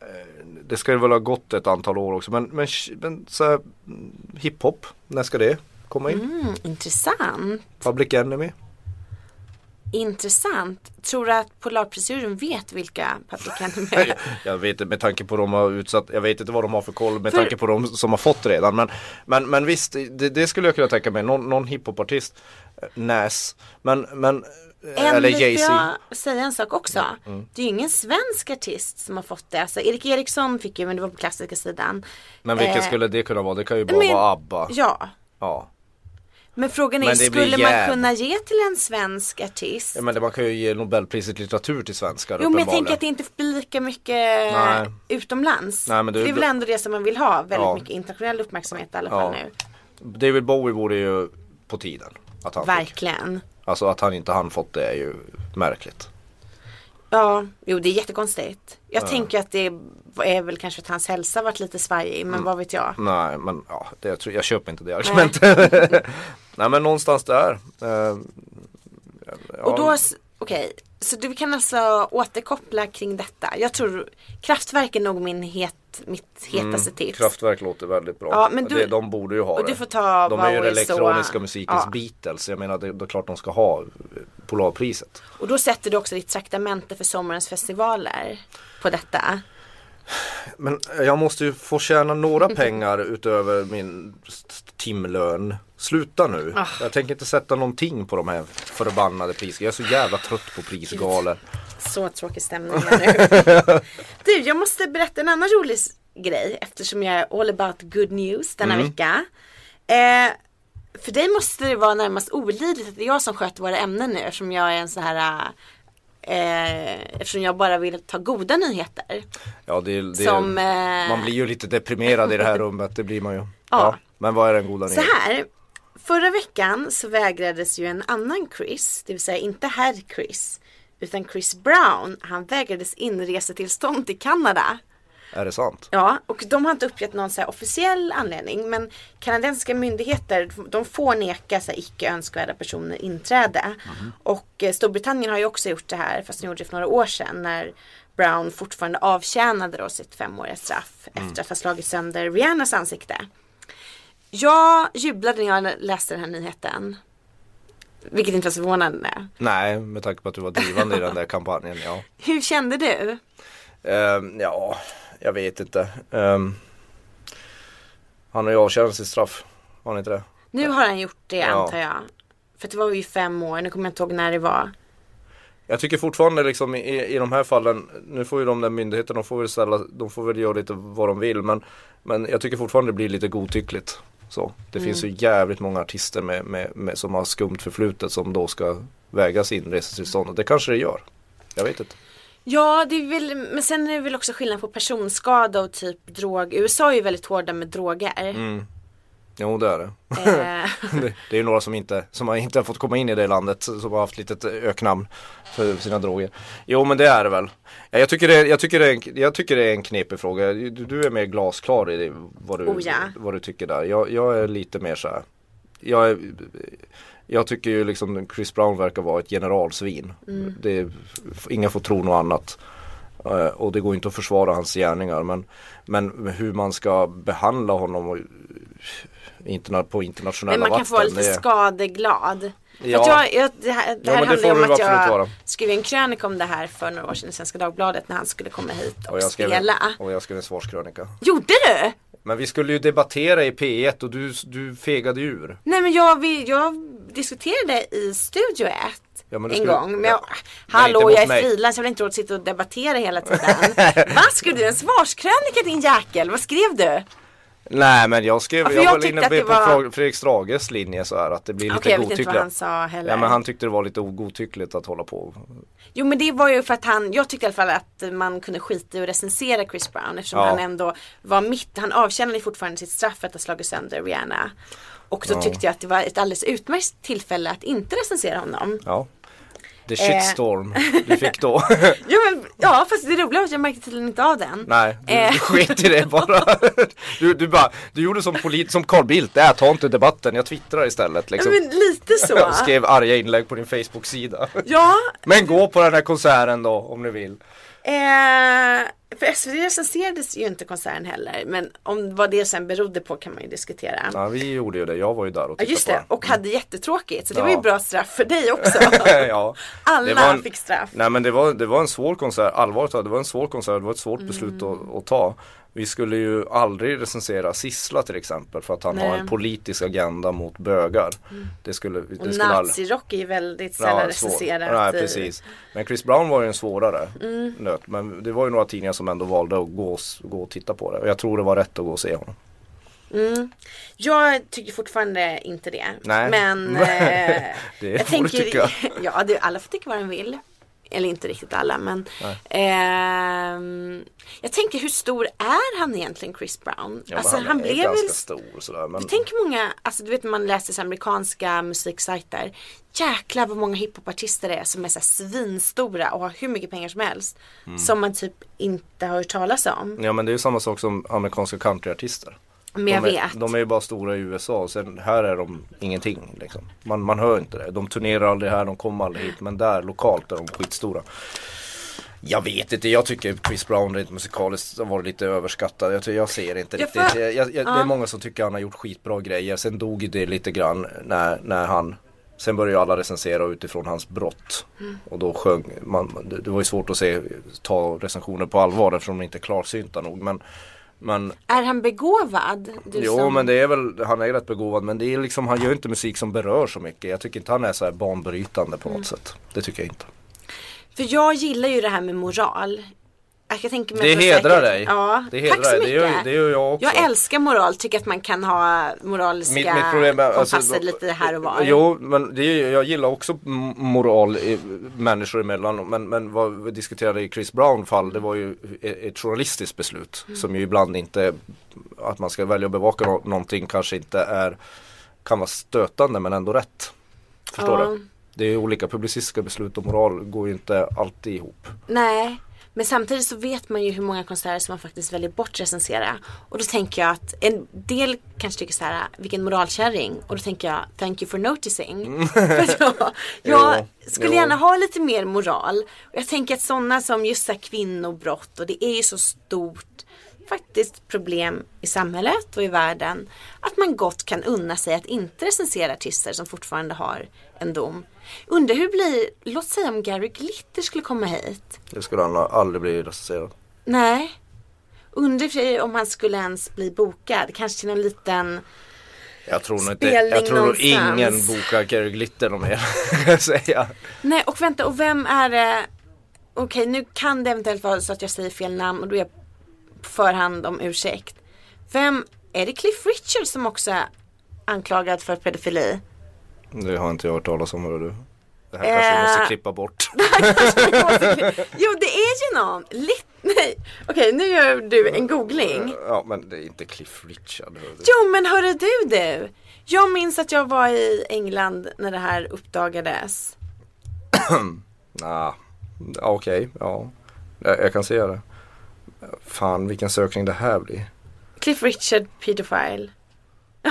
eh, Det ska ju väl ha gått ett antal år också men, men, men så här, mm, hiphop, när ska det komma in? Mm, intressant. Public Enemy? Intressant. Tror du att Polarprisjuryn vet vilka Enemy är? Jag vet inte med tanke på de har utsatt, jag vet inte vad de har för koll med För- tanke på de som har fått redan. Men, men, men visst, det, det skulle jag kunna tänka mig. Någon, någon hiphopartist, eh, Nas, men, men eh, En, eller Jay-Z. Mm, jag säga en sak också? Det är ju ingen svensk artist som har fått det. Alltså Erik Eriksson fick ju men det var på klassiska sidan. Men vilken Eh, skulle det kunna vara? Det kan ju bara men- vara ABBA. Ja. Ja. Men frågan är, Men skulle man kunna ge till en svensk artist? Ja, men det, man kan ju ge Nobelpriset i litteratur till svenskar Jo men jag tänker att det inte blir lika mycket Nej. utomlands. Nej, men det- det, är väl ändå det som man vill ha, väldigt Ja. mycket internationell uppmärksamhet i alla Ja. fall nu. David Bowie vore ju på tiden. Att han fick. Verkligen. Alltså att han inte han fått det är ju märkligt. Ja, jo det är jättekonstigt. Jag tänker att det är väl kanske att hans hälsa varit lite svajig, men vad vet jag. Nej men ja, det, jag, tror, jag köper inte det argumentet. Nej. men någonstans där. Eh, ja, Och då, okej, så du kan alltså återkoppla kring detta. Jag tror kraftverk är nog min het, mitt hetaste tips. Mm, Kraftwerk låter väldigt bra. Ja, men du- det, de borde ju ha och det. du får ta de är ju den elektroniska så- musikens ja. Beatles. Jag menar det, det är klart de ska ha eh, Polarpriset. Och då sätter du också ditt traktamente för sommarens festivaler på detta. Men jag måste ju få tjäna några pengar utöver min timlön. Sluta nu. Ah. Jag tänker inte sätta någonting på de här förbannade priserna. Jag är så jävla trött på prisgalor. Så tråkig stämning nu. du, jag måste berätta en annan rolig grej eftersom jag är all about good news denna Mm. vecka. Eh, för dig måste det vara närmast olidligt att det är jag som sköter våra ämnen nu eftersom jag är en så här eh, eftersom jag bara vill ta goda nyheter. Ja, det, det, Som, eh, Man blir ju lite deprimerad i det här rummet. Det blir man ju. Ja. Men vad är den goda Så nyheten? här, förra veckan så vägrades ju en annan Chris, det vill säga inte herr Chris, utan Chris Brown, han vägrades inresetillstånd till Kanada. Är det sant? Ja, och de har inte uppgett någon så officiell anledning men kanadensiska myndigheter de får neka så icke önskvärda personer inträde. Och eh, Storbritannien har ju också gjort det här fast de gjorde det för några år sedan när Brown fortfarande avtjänade då sitt femåriga straff efter att ha slagit sönder Rihannas ansikte. Jag jublade när jag läste den här nyheten. Vilket inte var så förvånande. Nej, med tanke på att du var drivande i den där kampanjen. Ja, Hur kände du? Ehm, ja jag vet inte. Ehm, han har ju avtjänat sitt straff. Har han inte det? Nu har han gjort det Ja. antar jag. För det var ju fem år, nu kommer jag inte ihåg när det var. Jag tycker fortfarande liksom i, i de här fallen, nu får ju de där myndigheterna, de får väl ställa, de får väl göra lite vad de vill men, men jag tycker fortfarande det blir lite godtyckligt. Så, det finns ju jävligt många artister med, med, med, som har skumt förflutet som då ska vägas in resetillståndet. Det kanske det gör. Jag vet inte. Ja, det är väl, men sen är det väl också skillnad på personskada och typ drog. USA är ju väldigt hårda med droger. Mm. Jo det är det. Eh, det. Det är ju några som inte, som har inte har fått komma in i det landet som har haft litet öknamn för sina droger. Jo men det är det väl. Ja, Jag tycker det, jag tycker det, är, en, jag tycker det är en knepig fråga. Du, du är mer glasklar i det, vad, du, Oh, ja. vad du tycker där. Jag, jag är lite mer så här. Jag, är, jag tycker ju liksom Chris Brown verkar vara ett generalsvin. Mm. Det, ingen får tro något annat. Eh, Och det går inte att försvara hans gärningar men, men hur man ska behandla honom interna, på internationella men man kan vatten. få vara lite det skadeglad. Ja. jag, jag, det här, det Ja, här det handlar om att jag vara. skrev en krönika om det här för några år sedan i Svenska Dagbladet när han skulle komma hit och, och jag skrev, spela. och jag skrev en svarskrönika. Gjorde du? Men vi skulle ju debattera i P1 och du, du fegade ur. Nej men jag, vi, jag diskuterade i Studio 1 Ja, en skulle- gång. Men jag, ja. Hallå jag är frilans, jag vill inte råd att sitta och debattera hela tiden. Vad skrev du? En svarskrönika din jäkel? Vad skrev du? Nej men jag skrev, för jag, jag var inne på var- Fredrik- Strages linje så här att det blir lite Okej jag vet inte vad han sa heller. Ja men han tyckte det var lite godtyckligt att hålla på. Jo men det var ju för att han, jag tyckte i alla fall att man kunde skita i att recensera Chris Brown eftersom Ja. han ändå var mitt, han avtjänade fortfarande sitt straff för att ha slagit sönder Rihanna. Och då tyckte jag att det var ett alldeles utmärkt tillfälle att inte recensera honom. Ja. The Eh. shitstorm du fick då. Ja men ja fast det roliga var att jag märkte tydligen inte av den. Nej, du, Eh. du sket i det bara. Du, du bara, du gjorde som polit, som Carl Bildt, äh, ta inte debatten, jag twittrar istället Ja liksom. men lite så. Skrev arga inlägg på din Facebook-sida. Ja, Men gå på den här konserten då om ni vill. Eh, för SVT recenserades ju inte konserten heller. Men om vad det sen berodde på kan man ju diskutera. Ja, vi gjorde ju det, jag var ju där och Ja tittade just på det, den. och hade jättetråkigt. Så det Ja. var ju bra straff för dig också. ja. Alla en- fick straff. Nej men det var, det var en svår konsert, allvarligt det var en svår konsert, det var ett svårt beslut Mm. att, att ta. Vi skulle ju aldrig recensera Sissla till exempel för att han har Nej. en politisk agenda mot bögar. Det skulle, det Och skulle nazirock är ju väldigt sällan svår. recenserat. Nej, i- precis. Men Chris Brown var ju en svårare Mm. nöt. Men det var ju några tidningar som ändå valde att gå, gå och titta på det. Och jag tror det var rätt att gå och se honom. Jag tycker fortfarande inte det. Nej. Men eh, Det jag får du tänker, tycka. ja, det, alla får tycka vad de vill. Eller inte riktigt alla men ehm, Jag tänker hur stor är han egentligen Chris Brown? Ja, alltså han, är blev ganska väl stor sådär. Men... Tänk många, alltså du vet när man läser amerikanska musiksajter. Jäklar vad många hiphopartister det är som är så svinstora och har hur mycket pengar som helst. Mm. Som man typ inte har hört talas om. Ja men det är ju samma sak som amerikanska countryartister. Men jag de, är, vet. de är ju bara stora i USA och sen här är de ingenting. Liksom. Man, man hör inte det. De turnerar aldrig här, de kommer aldrig hit. Men där lokalt är de skitstora. Jag vet inte, jag tycker Chris Brown rent musikaliskt har varit lite överskattad. Jag, tycker- jag ser inte Ja, riktigt. för- Jag, jag, jag, Det Ja. är många som tycker han har gjort skitbra grejer. Sen dog det lite grann när, när han Sen började ju alla recensera utifrån hans brott. Mm. Och då sjöng man, det, det var ju svårt att se, ta recensioner på allvar eftersom de inte är klarsynta nog. Men, men Är han begåvad? Du Jo som- men det är väl, han är rätt begåvad men det är liksom, han gör inte musik som berör så mycket. Jag tycker inte han är så här banbrytande på något Mm. sätt. Det tycker jag inte. För jag gillar ju det här med moral. Jag kan tänka mig Det hedrar säkert- dig. Ja, Det hedrar tack så dig. mycket. Det gör- det gör jag också. Jag älskar moral, tycker att man kan ha moraliska Mitt, mitt problem är, kompasser alltså, lite här och var. Jo, men det jag gillar också moral i, människor emellan. Men, men vad vi diskuterade i Chris Brown fall, det var ju ett, ett journalistiskt beslut. Mm. Som ju ibland inte, att man ska välja att bevaka nå- någonting kanske inte är, kan vara stötande men ändå rätt. Förstår Ja. du? Det är olika publicistiska beslut och moral går ju inte alltid ihop. Nej, men samtidigt så vet man ju hur många konserter som man faktiskt väljer bort recensera. Och då tänker jag att en del kanske tycker så här, vilken moralkärring. Och då tänker jag, thank you for noticing. För då, jag Jo, skulle jo. gärna ha lite mer moral. Och jag tänker att sådana som just så här kvinnobrott och det är ju så stort faktiskt problem i samhället och i världen. Att man gott kan unna sig att inte recensera artister som fortfarande har en dom. Undrar hur det blir, låt säga om Gary Glitter skulle komma hit. Det skulle han aldrig bli recenserad. Nej. Undrar om han skulle ens bli bokad. Kanske till någon liten Jag tror nog inte, jag tror någonstans. ingen bokar Gary Glitter någon mer. säga. Nej och vänta och vem är det Okej nu kan det eventuellt vara så att jag säger fel namn och då är jag på förhand om ursäkt. Vem, är det Cliff Richard som också är anklagad för pedofili? Det har inte jag hört talas om hör du. Det här kanske vi Eh. måste klippa bort. jo det är ju någon, Lit- nej okej nu gör du en googling. Ja men det är inte Cliff Richard. hör du. Jo men hörru du du. Jag minns att jag var i England när det här uppdagades. Nah. Ja, Okej, ja. Jag, jag kan se det. Fan vilken sökning det här blir. Cliff Richard pedofile.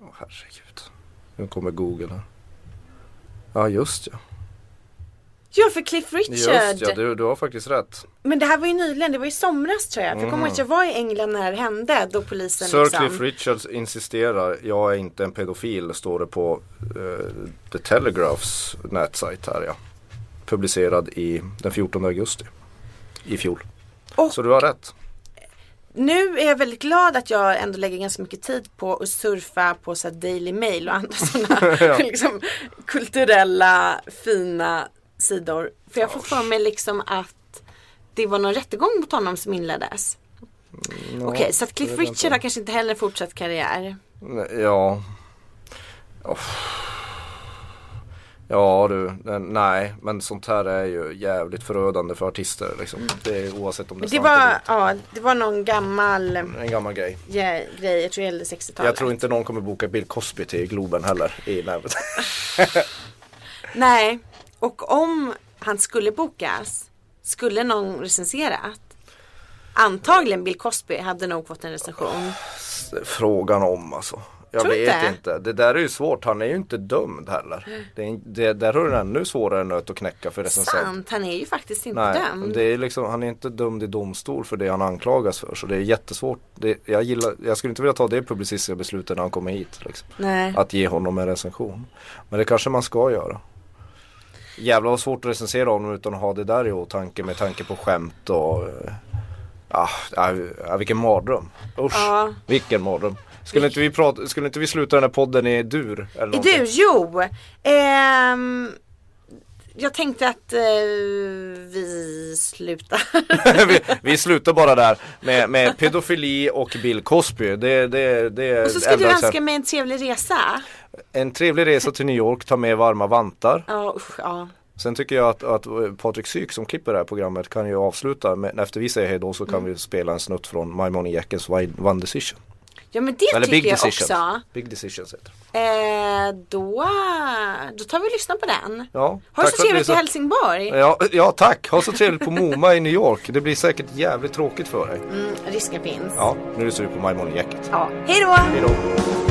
Åh herregud. Nu kommer Google här. Ja just ja. Ja för Cliff Richard. Just ja, du, du har faktiskt rätt. Men det här var ju nyligen, det var i somras tror jag. För jag kommer ihåg att jag var i England när det hände. Då polisen Sir liksom. Cliff Richards insisterar, jag är inte en pedofil, står det på eh, The Telegraphs nätsajt här ja. Publicerad i den 14 augusti i fjol. Och- Så du har rätt. Nu är jag väldigt glad att jag ändå lägger ganska mycket tid på att surfa på så Daily Mail och andra sådana liksom, kulturella fina sidor. För jag får för mig liksom att det var någon rättegång mot honom som inleddes. Okej, så att Cliff Richard har kanske inte heller fortsatt karriär. Ja. Oh. Ja du, nej men sånt här är ju jävligt förödande för artister liksom. Det är oavsett om det är det sant var, eller ja, det var någon gammal inte. En gammal grej. ja, grej, jag tror det gällde 60-talet. Jag tror inte någon kommer boka Bill Cosby till Globen heller i nävet. Nej, och om han skulle bokas, skulle någon recenserat? Antagligen Bill Cosby hade nog fått en recension. Frågan om alltså. Jag Tror vet inte. inte. Det där är ju svårt. Han är ju inte dömd heller. Det är, det, där har du en ännu svårare nöt att knäcka för recensent. Sant, han är ju faktiskt inte Nej, dömd. det är liksom, han är inte dömd i domstol för det han anklagas för. Så det är jättesvårt. Det, jag, gillar, jag skulle inte vilja ta det publicistiska beslutet när han kommer hit. Liksom. Nej. Att ge honom en recension. Men det kanske man ska göra. Jävlar vad svårt att recensera honom utan att ha det där i åtanke med tanke på skämt och eh, Ah, ah, ah, vilken mardröm. Usch, Ja. vilken mardröm. Skulle inte, vi prata, skulle inte vi sluta den här podden i dur? Eller Är någonting? du? Jo. Ehm, jag tänkte att eh, vi slutar. vi, vi slutar bara där med, med pedofili och Bill Cosby. Det, det, det Och så ska du enda önska mig en trevlig resa. En trevlig resa till New York, ta med varma vantar. Ja, usch, ja. Sen tycker jag att, att Patrik Syk som klipper det här programmet kan ju avsluta med, efter vi säger hej då så kan Mm. vi spela en snutt från My Money Jackens Wide- One Decision. Ja men det Eller tycker Big jag Decisions. också. Big Decisions heter. Eh, då, då tar vi och lyssnar på den. Ja, Ha det så trevligt i Helsingborg. Ja, ja tack, ha så trevligt på MoMA i New York. Det blir säkert jävligt tråkigt för dig. Mm, risken finns. Ja, nu lyssnar vi på My Money Jacket. Ja. Hej då! Hej då.